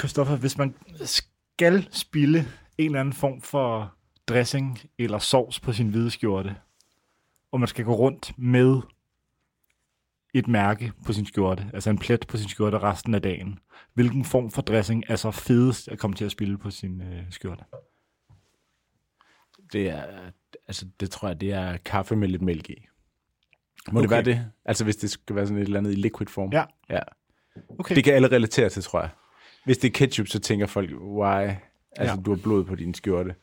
Christoffer, hvis man skal spille en eller anden form for dressing eller sovs på sin hvide skjorte, og man skal gå rundt med et mærke på sin skjorte, altså en plet på sin skjorte resten af dagen, hvilken form for dressing er så fedest at komme til at spille på sin øh, skjorte? Det er, altså det tror jeg, det er kaffe med lidt mælk i. Må okay. det være det? Altså hvis det skal være sådan et eller andet i liquid form? Ja. ja. Okay. Det kan alle relatere til, tror jeg. Hvis det er ketchup, så tænker folk, why? Altså, Ja. du har blod på din skjorte.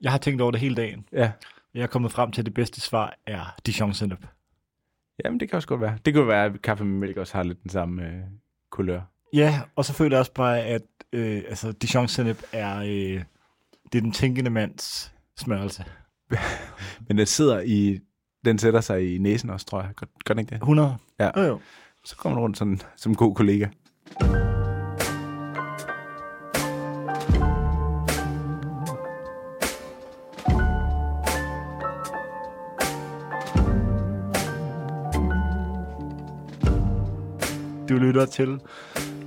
Jeg har tænkt over det hele dagen. Ja. Jeg er kommet frem til, at det bedste svar er Dijon Senep. Jamen, det kan også godt være. Det kan være, at kaffe med mælk også har lidt den samme øh, kulør. Ja, og så føler jeg også bare, at øh, altså, Dijon Senep er, øh, det er den tænkende mands smørelse. Men den sidder i... Den sætter sig i næsen også, tror jeg. Gør, gør den ikke det? 100? Ja. Jo, jo. Så kommer du rundt sådan, som god kollega. Lytter til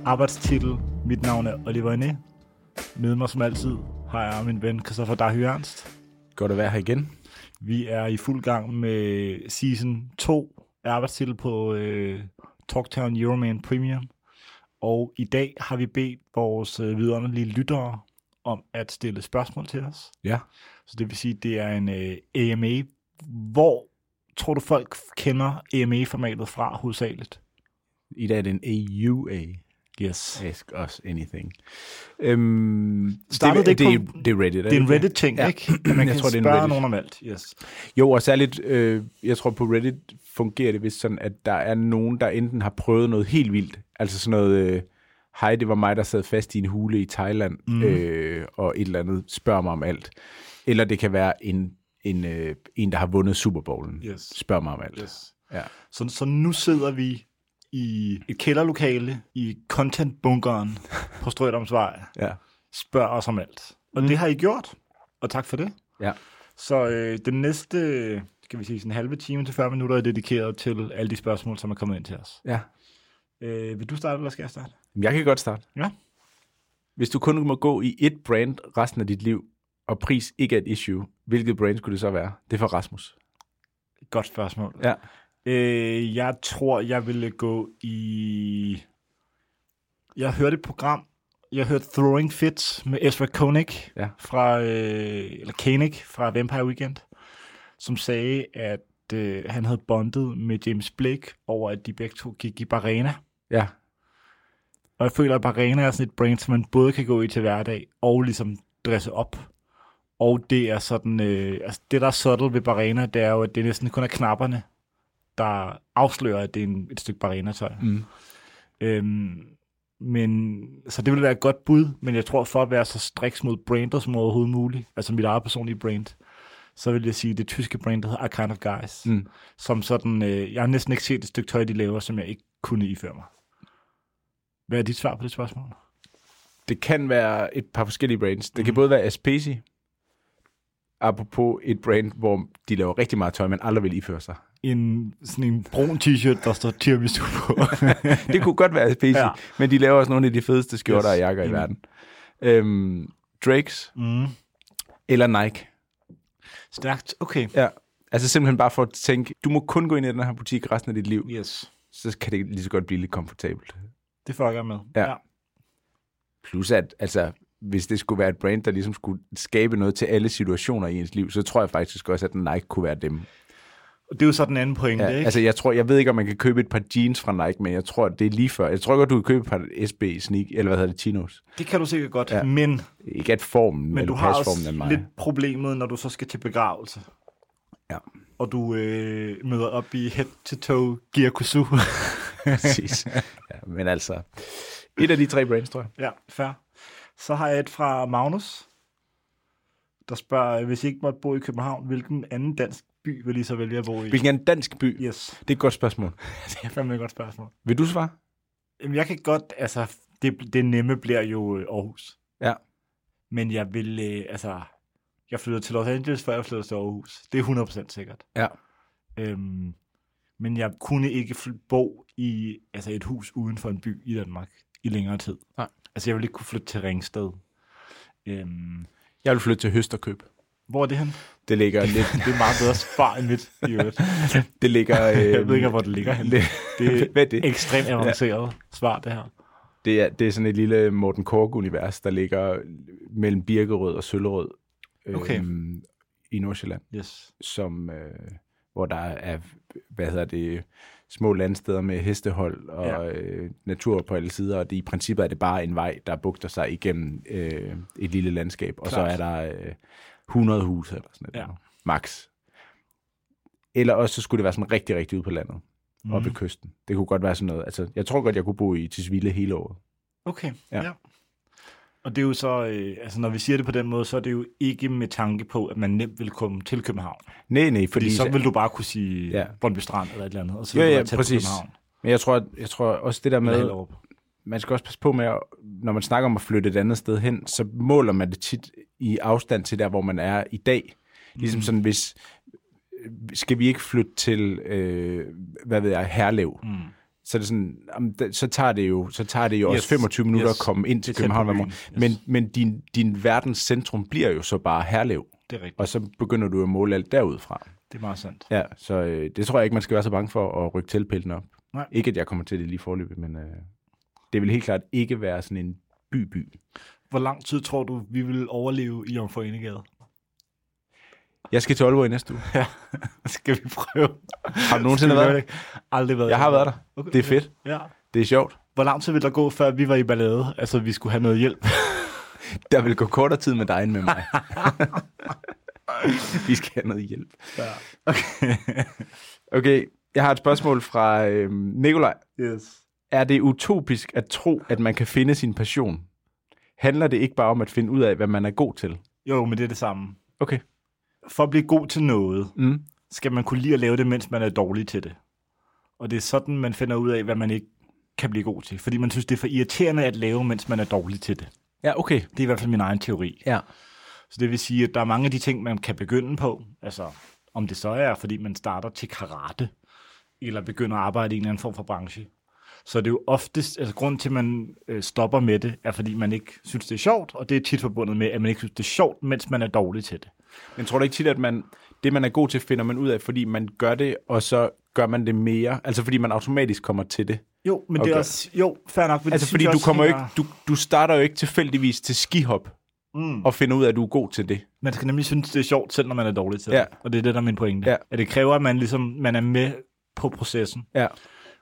Arbejdstitel. Mit navn er Oliver Ine. Med mig som altid har jeg min ven Christoffer Dahy Ernst. Godt at være her igen. Vi er i fuld gang med season 2 af Arbejdstitel på øh, Talktown Euroman Premium. Og i dag har vi bedt vores øh, vidunderlige lyttere om at stille spørgsmål til os. Ja. Så det vil sige, at det er en øh, AMA. Hvor tror du folk kender AMA-formatet fra hovedsageligt? I dag er det en AUA. Yes. Ask us anything. Øhm, Startede det det, ikke det, på- det er Reddit. Det er en Reddit-ting, Ja. ikke? At man Jeg kan tror, det er en Reddit. nogen om alt. Yes. Jo, og særligt, øh, jeg tror på Reddit fungerer det vist sådan, at der er nogen, der enten har prøvet noget helt vildt, altså sådan noget, øh, hej, det var mig, der sad fast i en hule i Thailand, mm. øh, og et eller andet spørger mig om alt. Eller det kan være en, en, øh, en der har vundet Super Bowlen, Yes. spørger mig om alt. Yes. Ja. Så, så nu sidder vi i et kælderlokale i content-bunkeren på Strødomsvej. Ja. Spørg os om alt. Og mm. det har I gjort, og tak for det. ja. Så øh, den næste, skal vi sige, sådan en halve time til 40 minutter er dedikeret til alle de spørgsmål, som er kommet ind til os. ja. Øh, vil du starte, eller skal jeg starte? Jeg kan godt starte. Ja. Hvis du kun må gå i et brand resten af dit liv, og pris ikke er et issue, hvilket brand skulle det så være? Det er for Rasmus. Godt spørgsmål. Ja. Øh, jeg tror, jeg ville gå i... Jeg hørte et program, jeg hørte Throwing Fits med Ezra Koenig Ja. fra, øh, eller Koenig fra Vampire Weekend, som sagde, at øh, han havde bondet med James Blake over, at de begge to gik i Barena. Ja. Og jeg føler, at Barena er sådan et brand, som man både kan gå i til hverdag og ligesom dresse op. Og det er sådan, øh, altså det der er subtle ved Barena, det er jo, at det næsten kun er knapperne, der afslører, at det er en, et stykke Barena-tøj. Mm. Øhm, men, så det vil være et godt bud, men jeg tror, for at være så striks mod brandet som overhovedet muligt, altså mit eget personlige brand, så vil jeg sige det tyske brand, der hedder Kind of Guys, Mm. som sådan, øh, jeg har næsten ikke set et stykke tøj, de laver, som jeg ikke kunne iføre mig. Hvad er dit svar på det spørgsmål? Det kan være et par forskellige brands. Det Mhm. kan både være Aspesi, apropos et brand, hvor de laver rigtig meget tøj, men aldrig vil iføre sig. En, sådan en brun t-shirt, der står tiramisu på. Det kunne godt være Aspesi, Ja. ja. men de laver også nogle af de fedeste skjorter Yes. og jakker i Enig. verden. Øhm, Drakes mm. eller Nike. Stærkt, okay. Ja. Altså simpelthen bare for at tænke, du må kun gå ind i den her butik resten af dit liv, Yes. så kan det lige så godt blive lidt komfortabelt. Det fucker jeg med. Ja. Plus at, altså, hvis det skulle være et brand, der ligesom skulle skabe noget til alle situationer i ens liv, så tror jeg faktisk også, at Nike kunne være dem. Det er jo så den anden pointe, Ja, ikke? altså jeg tror, jeg ved ikke, om man kan købe et par jeans fra Nike, men jeg tror, det er lige før. Jeg tror godt, du kan købe et par SB sneak, eller hvad hedder det, chinos. det kan du sikkert godt, Ja. men Ikke at formen, Men du har også mig. lidt problemet, når du så skal til begravelse. Ja. Og du øh, møder op i head-to-toe Giakusu. Præcis. Ja, men altså, et af de tre brands, tror jeg. ja, fair. Så har jeg et fra Magnus, der spørger, hvis I ikke måtte bo i København, hvilken anden dansk by vil I så vælge at bo i? Hvilken en dansk by? Yes, Det er et godt spørgsmål. det er fandme et godt spørgsmål. Vil du svare? Jamen, jeg kan godt, altså, det, det nemme bliver jo øh, Aarhus. Ja. Men jeg vil, øh, altså, jeg flytter til Los Angeles, før jeg flytter til Aarhus. Det er 100% sikkert. Ja. Øhm, men jeg kunne ikke bo i altså et hus uden for en by i Danmark. i længere tid. Nej. Altså, jeg vil ikke kunne flytte til Ringsted. Øhm, Jeg vil flytte til Høsterkøb. Hvor er det hen? Det ligger lidt... Det er meget bedre svar end mit, i øvrigt. Det ligger... Øh, Jeg ved ikke, hvor det ligger hen. Det, Det er det? ekstremt avanceret svar, det her. Det er, det er sådan et lille Morten Kork-univers, der ligger mellem Birkerød og Søllerød Okay. øhm, i Nordsjælland, Yes. som, øh, hvor der er, hvad hedder det, små landsteder med hestehold og Ja. ja. øh, natur på alle sider, og det, i princippet er det bare en vej, der bugter sig igennem øh, et lille landskab, og Klart. så er der øh, 100 huse eller sådan noget, Ja. max. Eller også så skulle det være sådan rigtig, rigtig ude på landet, mm. Mhm. oppe ved kysten. Det kunne godt være sådan noget, altså jeg tror godt, jeg kunne bo i Tisvilde hele året. Okay, Ja. ja. ja. Og det er jo så, øh, altså når vi siger det på den måde, så er det jo ikke med tanke på, at man nemt vil komme til København. Nej, nej, Fordi fordi så vil du bare kunne sige Ja. ja. Brøndby Strand eller et eller andet, og så Ja, vil ja, på præcis. København. Men jeg tror, jeg tror også det der med. Man skal også passe på med, at, når man snakker om at flytte et andet sted hen, så måler man det tit i afstand til der, hvor man er i dag. Ligesom Mm. sådan, hvis, skal vi ikke flytte til, øh, hvad ved jeg, Herlev? Mm. Så, er det sådan, jamen, det- så tager det jo, så tager det jo Yes, også 25 minutter yes. at komme ind til er København. hver byen, morgen. yes. Men, men din, din verdens centrum bliver jo så bare Herlev, Det er rigtigt. og så begynder du at måle alt derudfra. Det er meget sandt. Ja, så øh, det tror jeg ikke, man skal være så bange for at rykke teltpælten op. Nej. Ikke, at jeg kommer til det lige forløbet, men øh, det vil helt klart ikke være sådan en by-by. Hvor lang tid tror du, vi vil overleve i Jomfru Enegade? Jeg skal til Aalborg i næste uge. Ja, skal vi prøve? Har du nogensinde været der? Aldrig været Jeg har været der. Okay, Det er fedt. Ja. Det er sjovt. Hvor lang tid vil der gå, før vi var i ballade? Altså, vi skulle have noget hjælp. Der vil gå kortere tid med dig end med mig. Vi skal have noget hjælp. Ja. Okay. okay, jeg har et spørgsmål fra øh, Nikolaj. Yes. Er det utopisk at tro, at man kan finde sin passion? Handler det ikke bare om at finde ud af, hvad man er god til? Jo, men det er det samme. Okay. For at blive god til noget, Mm. skal man kunne lide at lave det, mens man er dårlig til det. Og det er sådan, man finder ud af, hvad man ikke kan blive god til. Fordi man synes, det er for irriterende at lave, mens man er dårlig til det. Ja, okay. Det er i hvert fald min egen teori. Ja. Så det vil sige, at der er mange af de ting, man kan begynde på. Altså, om det så er, fordi man starter til karate, eller begynder at arbejde i en eller anden form for branche. Så det er jo oftest, altså grunden til, at man øh, stopper med det, er fordi man ikke synes, det er sjovt, og det er tit forbundet med, at man ikke synes, det er sjovt, mens man er dårlig til det. Men tror du ikke tit, at man, det, man er god til, finder man ud af, fordi man gør det, og så gør man det mere? Altså fordi man automatisk kommer til det? Jo, men okay. det er også, jo, fair nok. men Altså fordi du kommer ikke, du, du starter jo ikke tilfældigvis til skihop, Mm. og finder ud af, at du er god til det. Man skal nemlig synes, det er sjovt, selv når man er dårlig til Ja. det. Og det er det, der er min pointe. Ja. At det kræver, at man, ligesom, man er med på processen. Ja.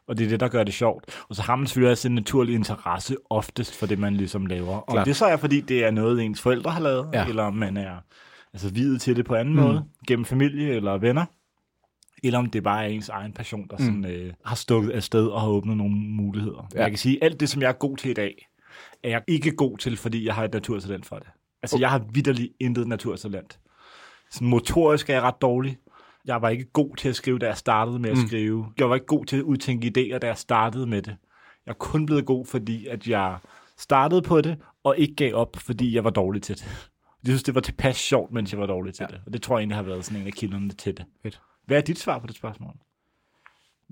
Og det er det, der gør det sjovt. Og så har man selvfølgelig også en naturlig interesse oftest for det, man ligesom laver. Om Klart. det så er, fordi det er noget, ens forældre har lavet, Ja. eller om man er altså, videt til det på anden Mm. måde, gennem familie eller venner, eller om det bare er ens egen passion, der Mm. sådan, øh, har stukket afsted og har åbnet nogle muligheder. Ja. Jeg kan sige, alt det, som jeg er god til i dag, er jeg ikke god til, fordi jeg har et naturtalent for det. Altså, Okay. jeg har vidderligt intet naturtalent. Sådan motorisk er jeg ret dårlig. Jeg var ikke god til at skrive, da jeg startede med at Mm. mm. skrive. Jeg var ikke god til at udtænke idéer, da jeg startede med det. Jeg er kun blevet god, fordi at jeg startede på det, og ikke gav op, fordi jeg var dårlig til det. Jeg synes, det var tilpas sjovt, mens jeg var dårlig til Ja. ja. det. Og det tror jeg egentlig har været sådan en af kilderne til det. Fedt. Hvad er dit svar på det spørgsmål?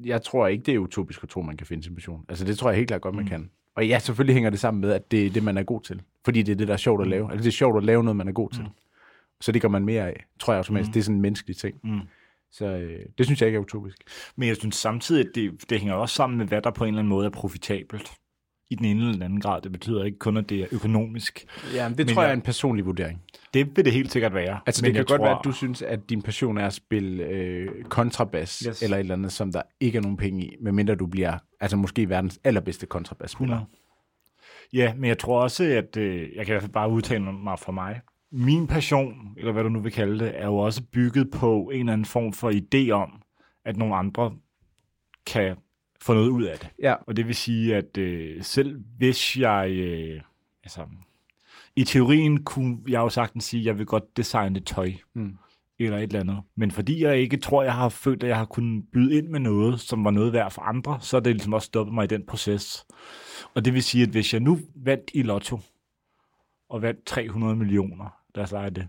Jeg tror ikke, det er utopisk at tro, man kan finde sin passion. Altså det tror jeg helt klart godt, man Mm. kan. Og ja, selvfølgelig hænger det sammen med, at det er det, man er god til. Fordi det er det, der er sjovt at lave. Altså det er sjovt at lave noget, man er god til. Mm. Så det gør man mere af, tror jeg automatisk. Mm. Det er sådan en menneskelig ting. Mm. Så øh, det synes jeg ikke er utopisk. Men jeg synes samtidig, at det, det hænger også sammen med, hvad der på en eller anden måde er profitabelt. I den ene eller den anden grad. Det betyder ikke kun, at det er økonomisk. Ja, men det Men tror jeg jeg- er en personlig vurdering. Det vil det helt sikkert være. Altså Men det kan jeg godt tror, være, at du synes, at din passion er at spille øh, kontrabas, yes. Eller et eller andet, som der ikke er nogen penge i, medmindre du bliver altså måske verdens allerbedste kontrabasspiller. 100. Ja, men jeg tror også, at øh, jeg kan i hvert fald bare udtale mig for mig. Min passion, eller hvad du nu vil kalde det, er jo også bygget på en eller anden form for idé om, at nogle andre kan få noget ud af det. Ja. Og det vil sige, at øh, selv hvis jeg... Øh, altså, I teorien kunne jeg jo sagtens sige, at jeg vil godt designe tøj. Mm. Eller et eller andet. Men fordi jeg ikke tror, jeg har følt, at jeg har kunnet byde ind med noget, som var noget værd for andre, så er det ligesom også stoppet mig i den proces. Og det vil sige, at hvis jeg nu vandt i lotto, og vandt 300 millioner, os lege det,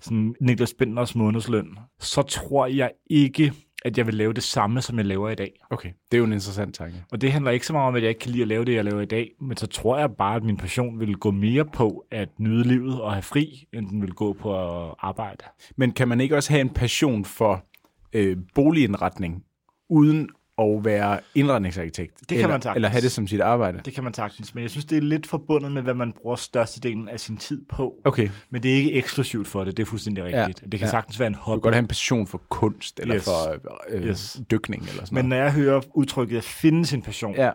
sådan Niklas Benders månedsløn, så tror jeg ikke, at jeg vil lave det samme, som jeg laver i dag. Okay, det er jo en interessant tanke. Og det handler ikke så meget om, at jeg ikke kan lide at lave det, jeg laver i dag, men så tror jeg bare, at min passion vil gå mere på at nyde livet og have fri, end den vil gå på at arbejde. Men kan man ikke også have en passion for øh, boligindretning, uden at være indretningsarkitekt? kan eller, man sagtens. Eller have det som sit arbejde? Det kan man sagtens, men jeg synes, det er lidt forbundet med, hvad man bruger størstedelen af sin tid på. Okay, du Men det er ikke eksklusivt for det, det er fuldstændig rigtigt. Det kan Ja. sagtens være en kan hobby. godt have en passion for kunst, eller Yes. for øh, Yes. dykning, eller sådan Men når jeg hører udtrykket at finde sin passion, noget. Ja,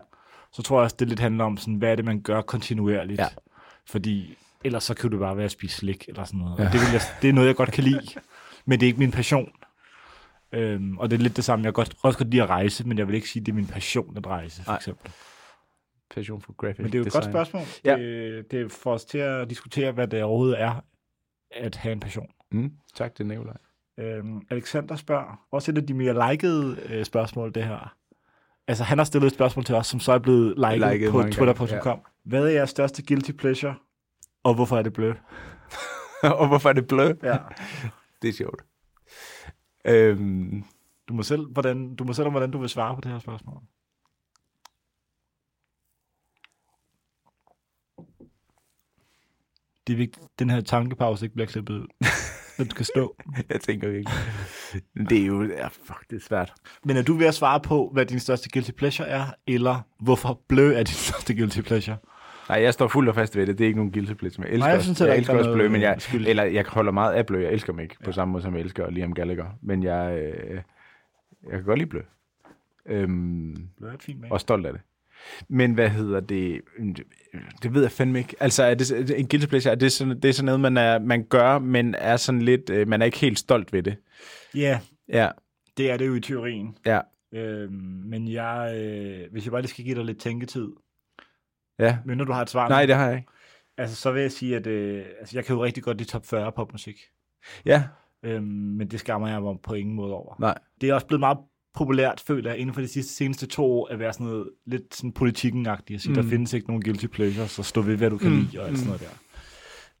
så tror jeg også, det lidt handler om, sådan, hvad er det, man gør kontinuerligt. Ja. Fordi ellers så kan det bare være at spise slik eller sådan noget. Ja. Ja. Og det, vil jeg, det er noget, jeg godt kan lide, men det er ikke min passion. Øhm, og det er lidt det samme. Jeg kan godt, også godt lide at rejse, men jeg vil ikke sige, at det er min passion at rejse, for Nej. eksempel. passion for graphic Men det er jo et design. godt spørgsmål. Ja. Det, det er for os til at diskutere, hvad det overhovedet er at have en passion. Mm, tak til Nikolaj. Øhm, Alexander spørger, også et af de mere likede øh, spørgsmål, det her. Altså, han har stillet et spørgsmål til os, som så er blevet liket, Liket på twitter.com. Hvad er jeres største guilty pleasure, og hvorfor er det blød? og hvorfor er det blød? Ja. Det er sjovt. Øhm, Du må selv, hvordan, du må selv om, hvordan du vil svare på det her spørgsmål. Det er vigtigt, at den her tankepause ikke bliver klippet ud. Den skal stå. jeg tænker ikke. Det er jo... Ja, fuck, det er svært. Men er du ved at svare på, hvad din største guilty pleasure er, eller hvorfor blø er din største guilty pleasure? Nej, jeg står fuldt og fast ved det. Det er ikke nogen. Men jeg elsker, Nej, jeg synes jeg ikke, elsker er også Blø, men jeg, skyld. eller jeg holder meget af Blø. Jeg elsker dem ikke på samme måde, som jeg elsker Liam Gallagher. Men jeg, øh, jeg kan godt lide Blø. Øhm, Blø er et fint og stolt af det. Men hvad hedder det? Det ved jeg fandme ikke. Altså, er det en guilty pleasure? Er det sådan, det er sådan noget, man, er, man gør, men er sådan lidt, øh, man er ikke helt stolt ved det? Ja, Ja, det er det jo i teorien. ja, Øhm, men jeg, øh, hvis jeg bare lige skal give dig lidt tænketid, ja. men når du har et svar, Nej, det har jeg ikke. altså, så vil jeg sige, at øh, altså, jeg kan jo rigtig godt lide top 40 popmusik. Ja, Øhm, men det skammer jeg mig på ingen måde over. nej. Det er også blevet meget populært, føler jeg, inden for de sidste, seneste to år, at være sådan noget lidt sådan politikken-agtigt. At sige, mm. Der findes ikke nogen guilty pleasure, så stå ved, hvad du kan Mm, lide, og alt sådan noget der.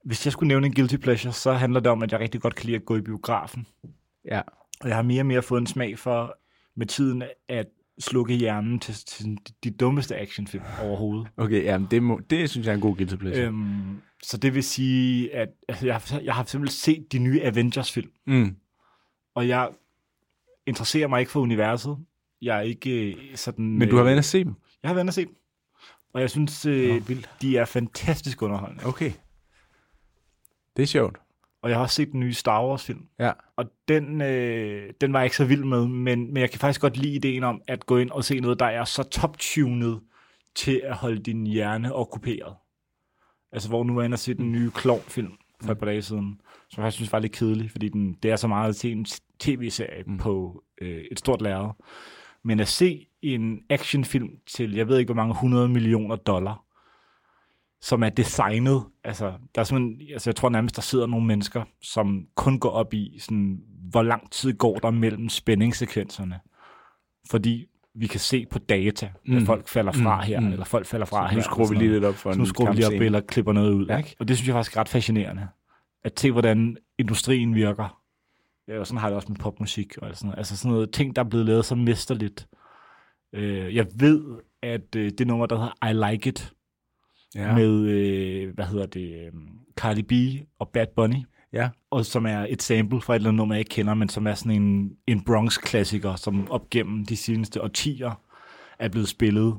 Hvis jeg skulle nævne en guilty pleasure, så handler det om, at jeg rigtig godt kan lide at gå i biografen. Ja. Og jeg har mere og mere fået en smag for med tiden at slukke hjernen til, til de dummeste actionfilm overhovedet. Okay, ja, det, må, det synes jeg er en god guilty pleasure. Øhm, så det vil sige, at altså, jeg, har, jeg har simpelthen set de nye Avengers-film, Mm. og jeg interesserer mig ikke for universet. Jeg er ikke øh, sådan... Men du har øh, været at se dem? Jeg har været og se dem. Og jeg synes, øh, vildt. de er fantastisk underholdende. Okay. Det er sjovt. Og jeg har også set den nye Star Wars-film. Ja. Og den, øh, den var jeg ikke så vild med, men, men jeg kan faktisk godt lide ideen om at gå ind og se noget, der er så top-tunet til at holde din hjerne okkuperet. Altså, hvor nu var jeg inde og se den nye Klovn-film for et par dage siden, som jeg synes var lidt kedelig, fordi den, det er så meget til en tv-serie mm. på øh, et stort lærred. Men at se en actionfilm til, jeg ved ikke, hvor mange 100 millioner dollar, som er designet. Altså, der er altså, jeg tror nærmest, der sidder nogle mennesker, som kun går op i, sådan, hvor lang tid går der mellem spændingssekvenserne. Fordi vi kan se på data, at Mm. folk falder fra Mm, her, mm. eller folk falder fra Så her. nu skruer vi lige lidt op for Så nu skruer vi lige op eller klipper noget ud. Ja. Ikke? Og det synes jeg faktisk er ret fascinerende. At se, hvordan industrien virker. Ja, og sådan har jeg det også med popmusik og sådan noget. Altså sådan noget ting, der er blevet lavet så mesterligt. Øh, jeg ved, at øh, det nummer, der hedder I Like It, Ja. med, øh, hvad hedder det, øh, Cardi B og Bad Bunny, ja. og som er et sample fra et eller andet nummer, jeg ikke kender, men som er sådan en, en Bronx-klassiker, som op gennem de seneste årtier er blevet spillet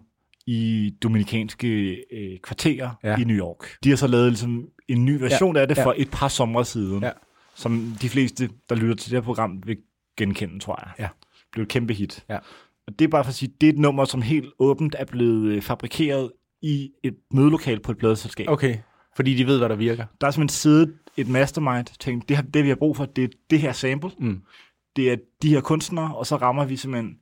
i dominikanske øh, kvarterer Ja. i New York. De har så lavet ligesom en ny version ja. af det Ja. for et par sommer siden, Ja. som de fleste, der lytter til det her program, vil genkende, tror jeg. Ja. Blev et kæmpe hit. Ja. Og det er bare for at sige, det er et nummer, som helt åbent er blevet øh, fabrikeret i et mødelokal på et pladeselskab. Okay. Fordi de ved, hvad der virker. Der er simpelthen siddet et mastermind, tænkt, det, her, det vi har brug for, det er det her sample, Mm. det er de her kunstnere, og så rammer vi simpelthen,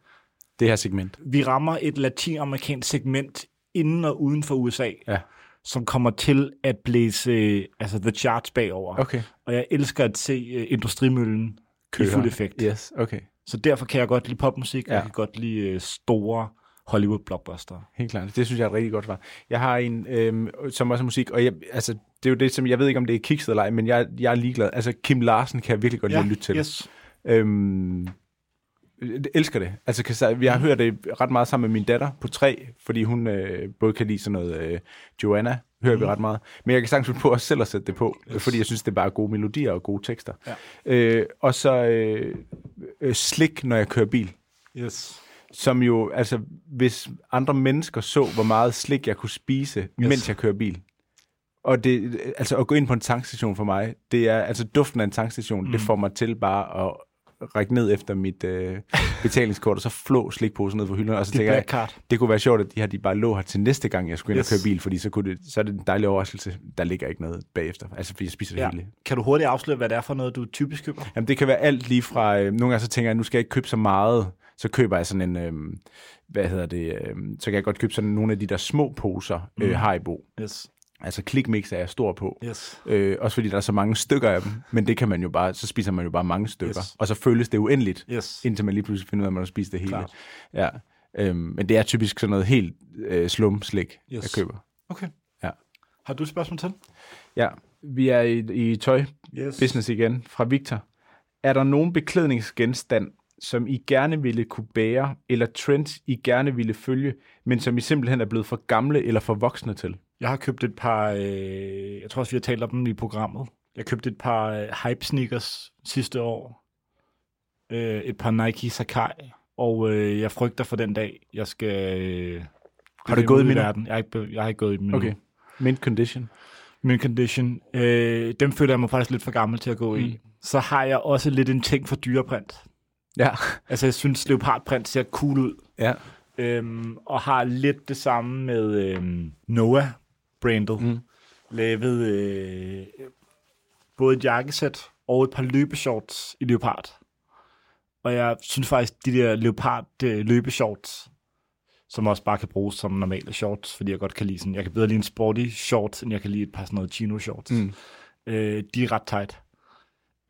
Det her segment. vi rammer et latinamerikansk segment inden og uden for USA, Ja. som kommer til at blæse øh, altså the charts bagover. Okay. Og jeg elsker at se øh, industrimøllen i fuld effekt. Yes, okay. Så derfor kan jeg godt lide popmusik, og Ja. jeg kan godt lide øh, store Hollywood-blockbuster. Helt klart. Det synes jeg er et rigtig godt svar. Jeg har en, øhm, som også er musik, og jeg, altså, det er jo det, som jeg ved ikke, om det er kikset eller ej, men jeg, jeg er ligeglad. Altså, Kim Larsen kan jeg virkelig godt lide at lytte til. yes. Øhm, Jeg elsker det. Altså, jeg har hørt det ret meget sammen med min datter på tre, fordi hun øh, både kan lide sådan noget øh, Joanna, hører mm. vi ret meget. Men jeg kan sagtens finde på også selv at sætte det på, yes. fordi jeg synes, det er bare gode melodier og gode tekster. Ja. Øh, og så øh, øh, slik, når jeg kører bil. Yes. Som jo, altså, hvis andre mennesker så, hvor meget slik jeg kunne spise, yes. mens jeg kører bil. Og det, altså at gå ind på en tankstation for mig, det er, altså duften af en tankstation, mm. det får mig til bare at række ned efter mit øh, betalingskort, og så flå slikposer ned på hylderne, og så Det tænker jeg, card. det kunne være sjovt, at de her de bare lå her til næste gang, jeg skulle ind Yes. og køre bil, fordi så, kunne det, så er det en dejlig overraskelse. Der ligger ikke noget bagefter, altså fordi jeg spiser det Ja. hele. Kan du hurtigt afsløre, hvad det er for noget, du typisk køber? Jamen, det kan være alt lige fra, øh, nogle gange så tænker jeg, nu skal jeg ikke købe så meget, så køber jeg sådan en, øh, hvad hedder det, øh, så kan jeg godt købe sådan nogle af de der små poser, øh, Mm. Haribo. Yes. Altså klikmix er jeg stor på. Yes. Øh, også fordi der er så mange stykker af dem, men det kan man jo bare, så spiser man jo bare mange stykker. Yes. Og så føles det uendeligt, Yes. indtil man lige pludselig finder ud af, at man har spist det hele. Klart. Ja. Øhm, men det er typisk sådan noget helt øh, slum-slik, Yes. jeg køber. Okay. Ja. Har du et spørgsmål til? Ja, vi er i, i tøj Yes. business igen fra Victor. Er der nogen beklædningsgenstand, som I gerne ville kunne bære, eller trends, I gerne ville følge, men som I simpelthen er blevet for gamle eller for voksne til? Jeg har købt et par, øh, jeg tror også, vi har talt om dem i programmet. Jeg købte et par øh, hype sneakers sidste år. Øh, et par Nike Sakai. Og øh, jeg frygter for den dag, jeg skal... Øh, Har du gå gået i endnu? verden. Jeg har, ikke, jeg har ikke gået i endnu. Okay. Mint condition. Min condition. Øh, dem føler jeg mig faktisk lidt for gammel til at gå mm. i. Så har jeg også lidt en ting for dyreprint. Ja. Altså, jeg synes, leopardprint ser cool ud. ja. Øhm, og har lidt det samme med øhm, Noah-brandet. Mm. Lavet øh, både et jakkesæt og et par løbeshorts i leopard. Og jeg synes faktisk, de der leopard øh, løbeshorts, som også bare kan bruges som normale shorts, fordi jeg godt kan lide sådan, jeg kan bedre lide en sporty shorts, end jeg kan lide et par sådan noget chino shorts. Mm. Øh, de er ret tight.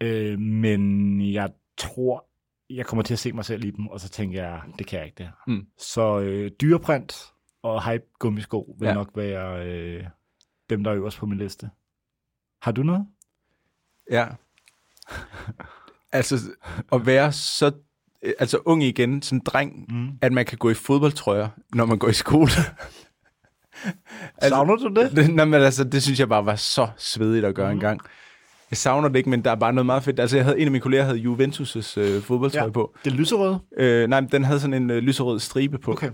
Øh, men jeg tror, jeg kommer til at se mig selv i dem, og så tænker jeg, det kan jeg ikke det. Mm. Så øh, dyreprint og hype gummisko vil Ja. nok være øh, dem, der er øverst på min liste. Har du noget? Ja. altså, at være så øh, altså ung igen, sådan en dreng, Mm. at man kan gå i fodboldtrøjer, når man går i skole. Altså, Savner du det? det, nej, men altså, det synes jeg bare var så svedigt at gøre mm. en gang. Jeg savner det ikke, men der er bare noget meget fedt. Altså, jeg havde, en af mine kolleger havde Juventus' øh, fodboldtrøje ja. På. Det er lyserøde? Øh, nej, den havde sådan en øh, lyserød stribe på. Okay.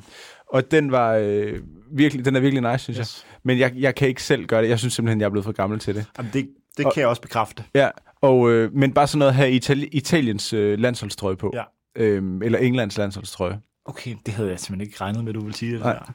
Og den var øh, virkelig, den er virkelig nice, synes yes. Jeg. Men jeg, jeg kan ikke selv gøre det. Jeg synes simpelthen, jeg er blevet for gammel til det. Jamen, det, det Og- kan jeg også bekræfte. Ja, og, øh, men bare sådan noget have Itali- Italiens øh, landsholdstrøje på. Ja. Øhm, eller Englands landsholdstrøje. Okay, det havde jeg simpelthen ikke regnet med, du ville sige det Nej. der.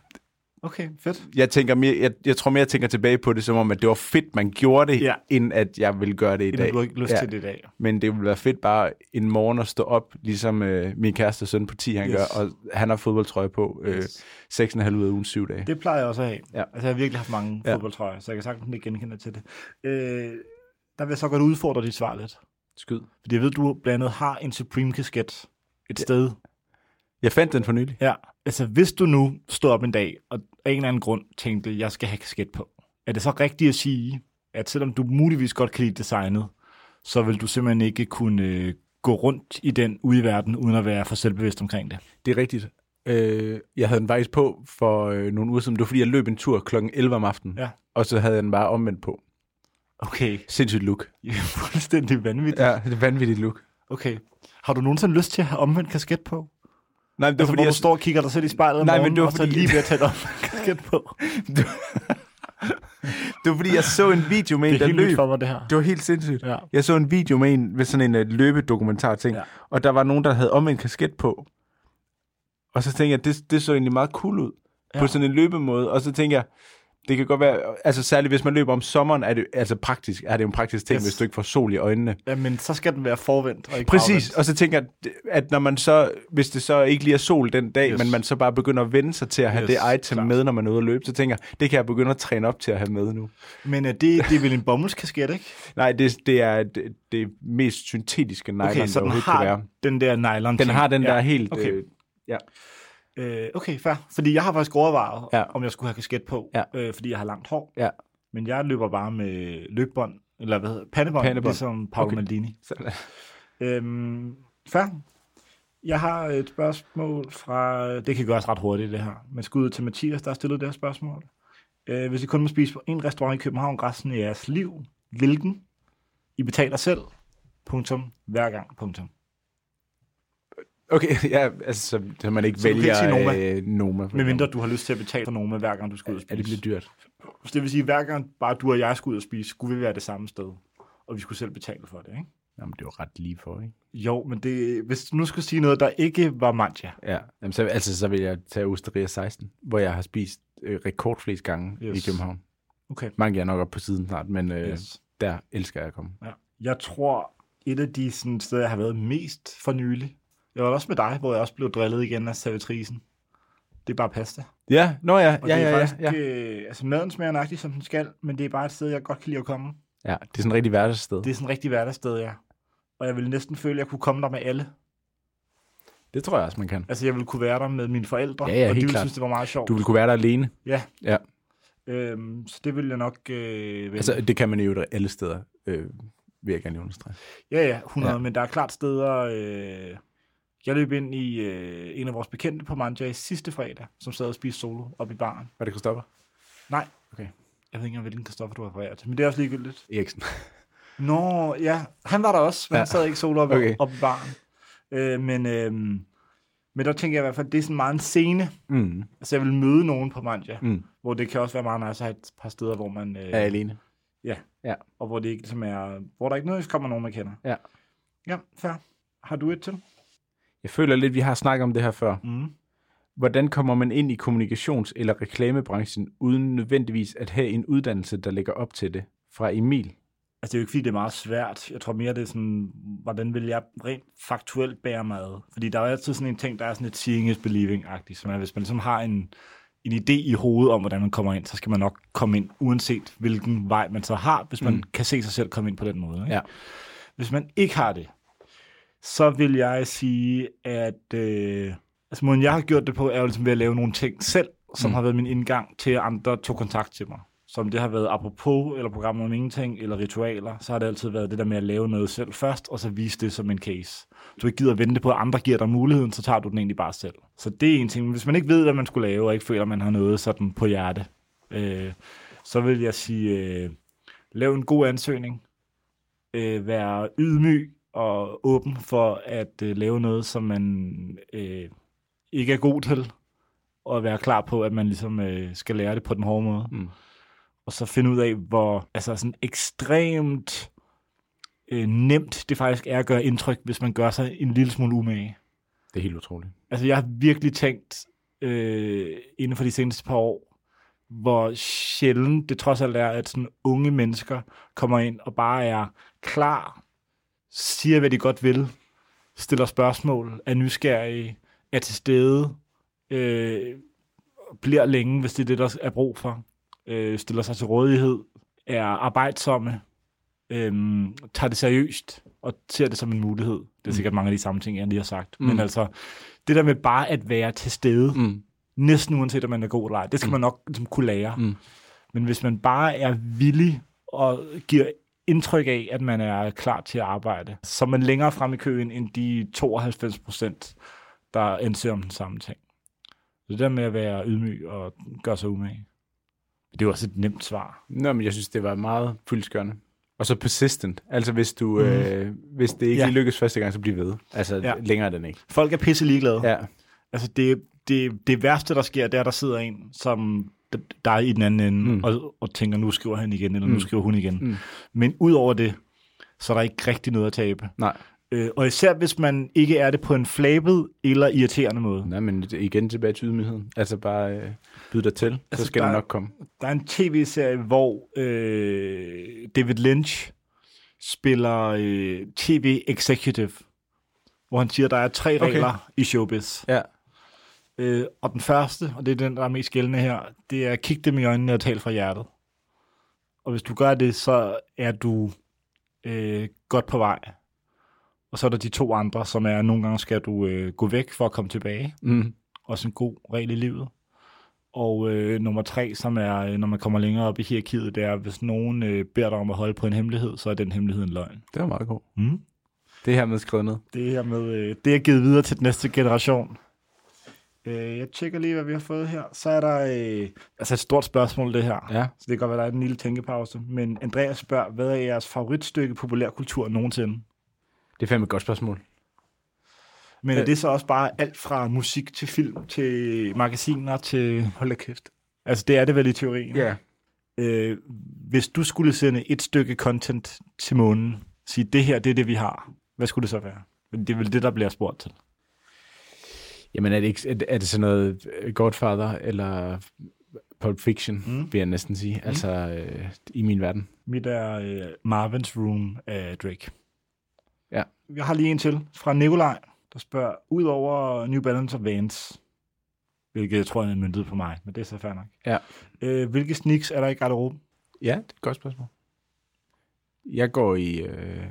Okay, fedt. Jeg, tænker mere, jeg, jeg tror mere, jeg tænker tilbage på det, som om, at det var fedt, man gjorde det, Ja. end at jeg ville gøre det i Inden dag. ikke lyst Ja. til det i dag. Men det ville være fedt bare en morgen at stå op, ligesom øh, min kæreste søn på 10, han Yes. gør, og han har fodboldtrøje på øh, Yes. 6,5 ud af ugen 7 dage. Det plejer jeg også at have. Ja. Altså, jeg har virkelig haft mange Ja. ja. fodboldtrøjer, så jeg kan sagtens ikke genkende til det. Øh, der vil jeg så godt udfordre dit svar lidt. Skyd. Fordi jeg ved, du blandt andet har en Supreme-kasket et sted. Jeg fandt den for nylig. Ja. Altså, hvis du nu stod op en dag, og af en eller anden grund tænkte, jeg skal have kasket på, er det så rigtigt at sige, at selvom du muligvis godt kan lide designet, så vil du simpelthen ikke kunne øh, gå rundt i den ude i verden, uden at være for selvbevidst omkring det? Det er rigtigt. Øh, jeg havde den faktisk på for øh, nogle uger siden. Det var, fordi jeg løb en tur kl. 11 om aftenen. Ja. Og så havde jeg den bare omvendt på. Okay, Sindssygt look. fuldstændig vanvittigt. Ja, det er vanvittigt look. Okay. Har du nogensinde lyst til at have omvendt kasket på? Nej, men det Altså, var hvor fordi, du jeg, står og kigger dig selv i spejlet om Nej, men morgenen, det var og så fordi- lige ved at tage omvendt kasket på. det var fordi, jeg så en video med en, er der løb. for mig, det her. Det var helt sindssygt. Ja. Jeg så en video med en ved sådan en uh, løbedokumentar ting, Ja. og der var nogen, der havde omvendt kasket på. Og så tænkte jeg, det, det så egentlig meget cool ud ja. på sådan en løbemåde. Og så tænkte jeg, det kan godt være, altså særligt hvis man løber om sommeren, er det altså praktisk, er det jo en praktisk ting, yes. Hvis du ikke får sol i øjnene. Jamen, så skal den være forvendt og ikke Præcis, bagvendt. og så tænker jeg, at når man så, hvis det så ikke lige er sol den dag, yes. Men man så bare begynder at vende sig til at have Yes, det item klart. med, når man er ude at løbe, så tænker jeg, det kan jeg begynde at træne op til at have med nu. Men uh, det, det er vel en bomuldskasket, ikke? Nej, det, det er det, det mest syntetiske nylon, Okay, så der den overhovedet kan har være. den der nylon Den har den ja. der helt... Okay. Øh, ja. Øh, okay, fair. Fordi jeg har faktisk overvejet, Ja. om jeg skulle have kasket på, Ja. øh, fordi jeg har langt hår. Ja. Men jeg løber bare med løbbånd, eller hvad hedder pandebånd, Pandebånd. ligesom Paolo Okay. Maldini. Øhm, fair. Jeg har et spørgsmål fra... Det kan gøres ret hurtigt, det her. Men skud ud til Mathias, der har stillet det her spørgsmål. Øh, hvis I kun må spise på en restaurant i København resten af jeres liv, hvilken? I betaler selv. Punktum. Hver gang. Punktum. Okay, ja, altså, så, så man ikke Så vælger ikke Noma? Øh, Noma. Med mindre du har lyst til at betale for Noma, hver gang du skal ud og Ja, det spise. bliver dyrt. Så det vil sige, at hver gang bare du og jeg skulle ud og spise, skulle vi være det samme sted. Og vi skulle selv betale for det, ikke? Jamen, det var ret lige for, ikke? Jo, men det, hvis du nu skulle sige noget, der ikke var mancha. Ja, Jamen, så, altså, så vil jeg tage Osteria 16, hvor jeg har spist øh, rekordflest gange yes. I København. Okay. Mange er nok op på siden snart, men øh. Yes. der elsker jeg at komme. Ja. Jeg tror, et af de sådan, steder, jeg har været mest for nylig, jeg var også med dig, hvor jeg også blev drillet igen af servitrisen. Det er bare pasta. Ja, nå ja, Og ja, det er ja, ja, faktisk, ja. Øh, altså maden smager nøjagtigt, som den skal, men det er bare et sted, jeg godt kan lide at komme. ja. Det er sådan et rigtig hverdagssted. Det Det, er sådan et rigtig hverdagssted, ja. Og jeg ville næsten føle, at jeg kunne komme der med alle. det tror jeg også, man kan. Altså, jeg ville kunne være der med mine forældre, Ja, ja, og de ville klart. synes, det var meget sjovt. Du vil kunne være der alene. Ja. Ja. Øhm, så det ville jeg nok øh, vælge. Altså, det kan man jo alle steder, øh, vil jeg gerne understrege. Ja, ja, 100, Ja. ja. men der er klart steder... Øh, jeg løb ind i øh, en af vores bekendte på Manja sidste fredag, som sad og spiste solo op i baren. Var det Christoffer? Nej. Okay. Jeg ved ikke hvilken Kristoffer du refererer til, men det er også ligegyldigt. Eriksen. Nå, ja, han var der også, men ja. Ja. han sad ikke solo op, Okay. op i baren. Øh, men, øh, men der tænker jeg i hvert fald, det er sådan meget en scene. Mm. Altså, jeg vil møde nogen på Manja, Mm. hvor det kan også være meget nice at have et par steder, hvor man... Øh, Er alene. og hvor det ikke ligesom er, hvor der ikke nødvendigvis kommer nogen, man kender. Ja. Ja, fair. Har du et til? Jeg føler lidt, vi har snakket om det her før. Mm. Hvordan kommer man ind i kommunikations- eller reklamebranchen, uden nødvendigvis at have en uddannelse, der ligger op til det? Fra Emil. Altså, det er jo ikke, fordi det er meget svært. Jeg tror mere, det er sådan, hvordan vil jeg rent faktuelt bære mig ad? Fordi der er jo altid sådan en ting, der er sådan et seeing is believing-agtigt, som er, hvis man ligesom har en, en idé i hovedet om, hvordan man kommer ind, så skal man nok komme ind, uanset hvilken vej man så har, hvis man mm. kan se sig selv komme ind på den måde. Ikke? Ja. Hvis man ikke har det, så vil jeg sige, at øh, altså måden, jeg har gjort det på, er jo ligesom ved at lave nogle ting selv, som Mm. har været min indgang til, at andre tog kontakt til mig. Som det har været apropos, eller programmer om ingenting, eller ritualer, så har det altid været det der med at lave noget selv først, og så vise det som en case. Du ikke gider at vente på, at andre giver dig muligheden, så tager du den egentlig bare selv. Så det er en ting. Men Hvis man ikke ved, hvad man skulle lave, og ikke føler, at man har noget sådan på hjerte, øh, så vil jeg sige, øh, lav en god ansøgning, øh, være ydmyg og åben for at øh, lave noget, som man øh, ikke er god til, og være klar på, at man ligesom øh, skal lære det på den hårde måde. Mm. Og så finde ud af, hvor altså sådan ekstremt øh, nemt det faktisk er at gøre indtryk, hvis man gør sig en lille smule umage. Det er helt utroligt. Altså, jeg har virkelig tænkt øh, inden for de seneste par år, hvor sjældent det trods alt er, at sådan unge mennesker kommer ind og bare er klar, siger, hvad de godt vil, stiller spørgsmål, er nysgerrige, er til stede, øh, bliver længe, hvis det er det, der er brug for, øh, stiller sig til rådighed, er arbejdsomme, øh, tager det seriøst og ser det som en mulighed. Det er sikkert mange af de samme ting, jeg lige har sagt. Mm. Mm. Men altså, det der med bare at være til stede, mm. Mm. næsten uanset om man er god eller ej, det skal mm. man nok ligesom, kunne lære. Mm. Men hvis man bare er villig og giver indtryk af, at man er klar til at arbejde, så man længere frem i køen end de 92 procent, der ansøger om den samme ting. Så det der med at være ydmyg og gøre sig umage. Det er jo også et nemt svar. Nå, men jeg synes, det var meget fyldskørende. Og så persistent. Altså, hvis, du, mm. øh, hvis det ikke Ja. lykkes første gang, så bliv ved. Altså, Ja. ja. længere er den ikke. Folk er pisse ligeglade. Ja. Altså det, det, det værste, der sker, det er, at der sidder en, som der er i den anden ende, mm. Og, og tænker, nu skriver han igen, eller nu Mm. skriver hun igen. Mm. Men ud over det, så er der ikke rigtig noget at tabe. Nej. Øh, og især hvis man ikke er det på en flabet eller irriterende måde. Nej, men igen tilbage til ydmygheden. Altså bare øh, byde dig til, Altså, så skal der- det nok komme. Der er en tv-serie, hvor øh, David Lynch spiller øh, tv-executive, hvor han siger, at der er tre Okay. regler i showbiz. Ja. Øh, og den første, og det er den, der er mest gældende her, det er at kigge dem i øjnene og tale fra hjertet. Og hvis du gør det, så er du øh, godt på vej. Og så er der de to andre, som er, nogle gange skal du øh, gå væk for at komme tilbage. Mm. Også en god regel i livet. Og øh, nummer tre, som er, øh, når man kommer længere op i hierarkiet, det er, hvis nogen øh, beder dig om at holde på en hemmelighed, så er den hemmelighed en løgn. Det var meget godt. Mm. Det er hermed skrevet ned. Det er med, øh, det er givet videre til den næste generation. Øh, jeg tjekker lige, hvad vi har fået her. Så er der øh, altså et stort spørgsmål, det her. Ja. Så det kan godt være, der er en lille tænkepause. Men Andreas spørger, hvad er jeres favoritstykke populærkultur nogensinde? Det er fandme et godt spørgsmål. Men er Øh. det så også bare alt fra musik til film, til magasiner, til... Hold da kæft. Altså, det er det vel i teorien. Ja. Øh, hvis du skulle sende et stykke content til månen, sige, det her, det er det, vi har. Hvad skulle det så være? Det er vel det, der bliver spurgt til. Jamen er det, ikke, er det- sådan noget øh, Godfather eller Pulp Fiction, Mm. vil jeg næsten sige. Mm. Altså øh, i min verden. Mit er øh, Marvin's Room af Drake. Ja. Jeg har lige en til fra Nikolaj, der spørger, ud over New Balance og Vans, hvilket jeg tror er myndet på mig, men det er så fair nok. Ja. Øh, hvilke sneaks er der i garderoben? Ja, det er et godt spørgsmål. Jeg går i... Øh,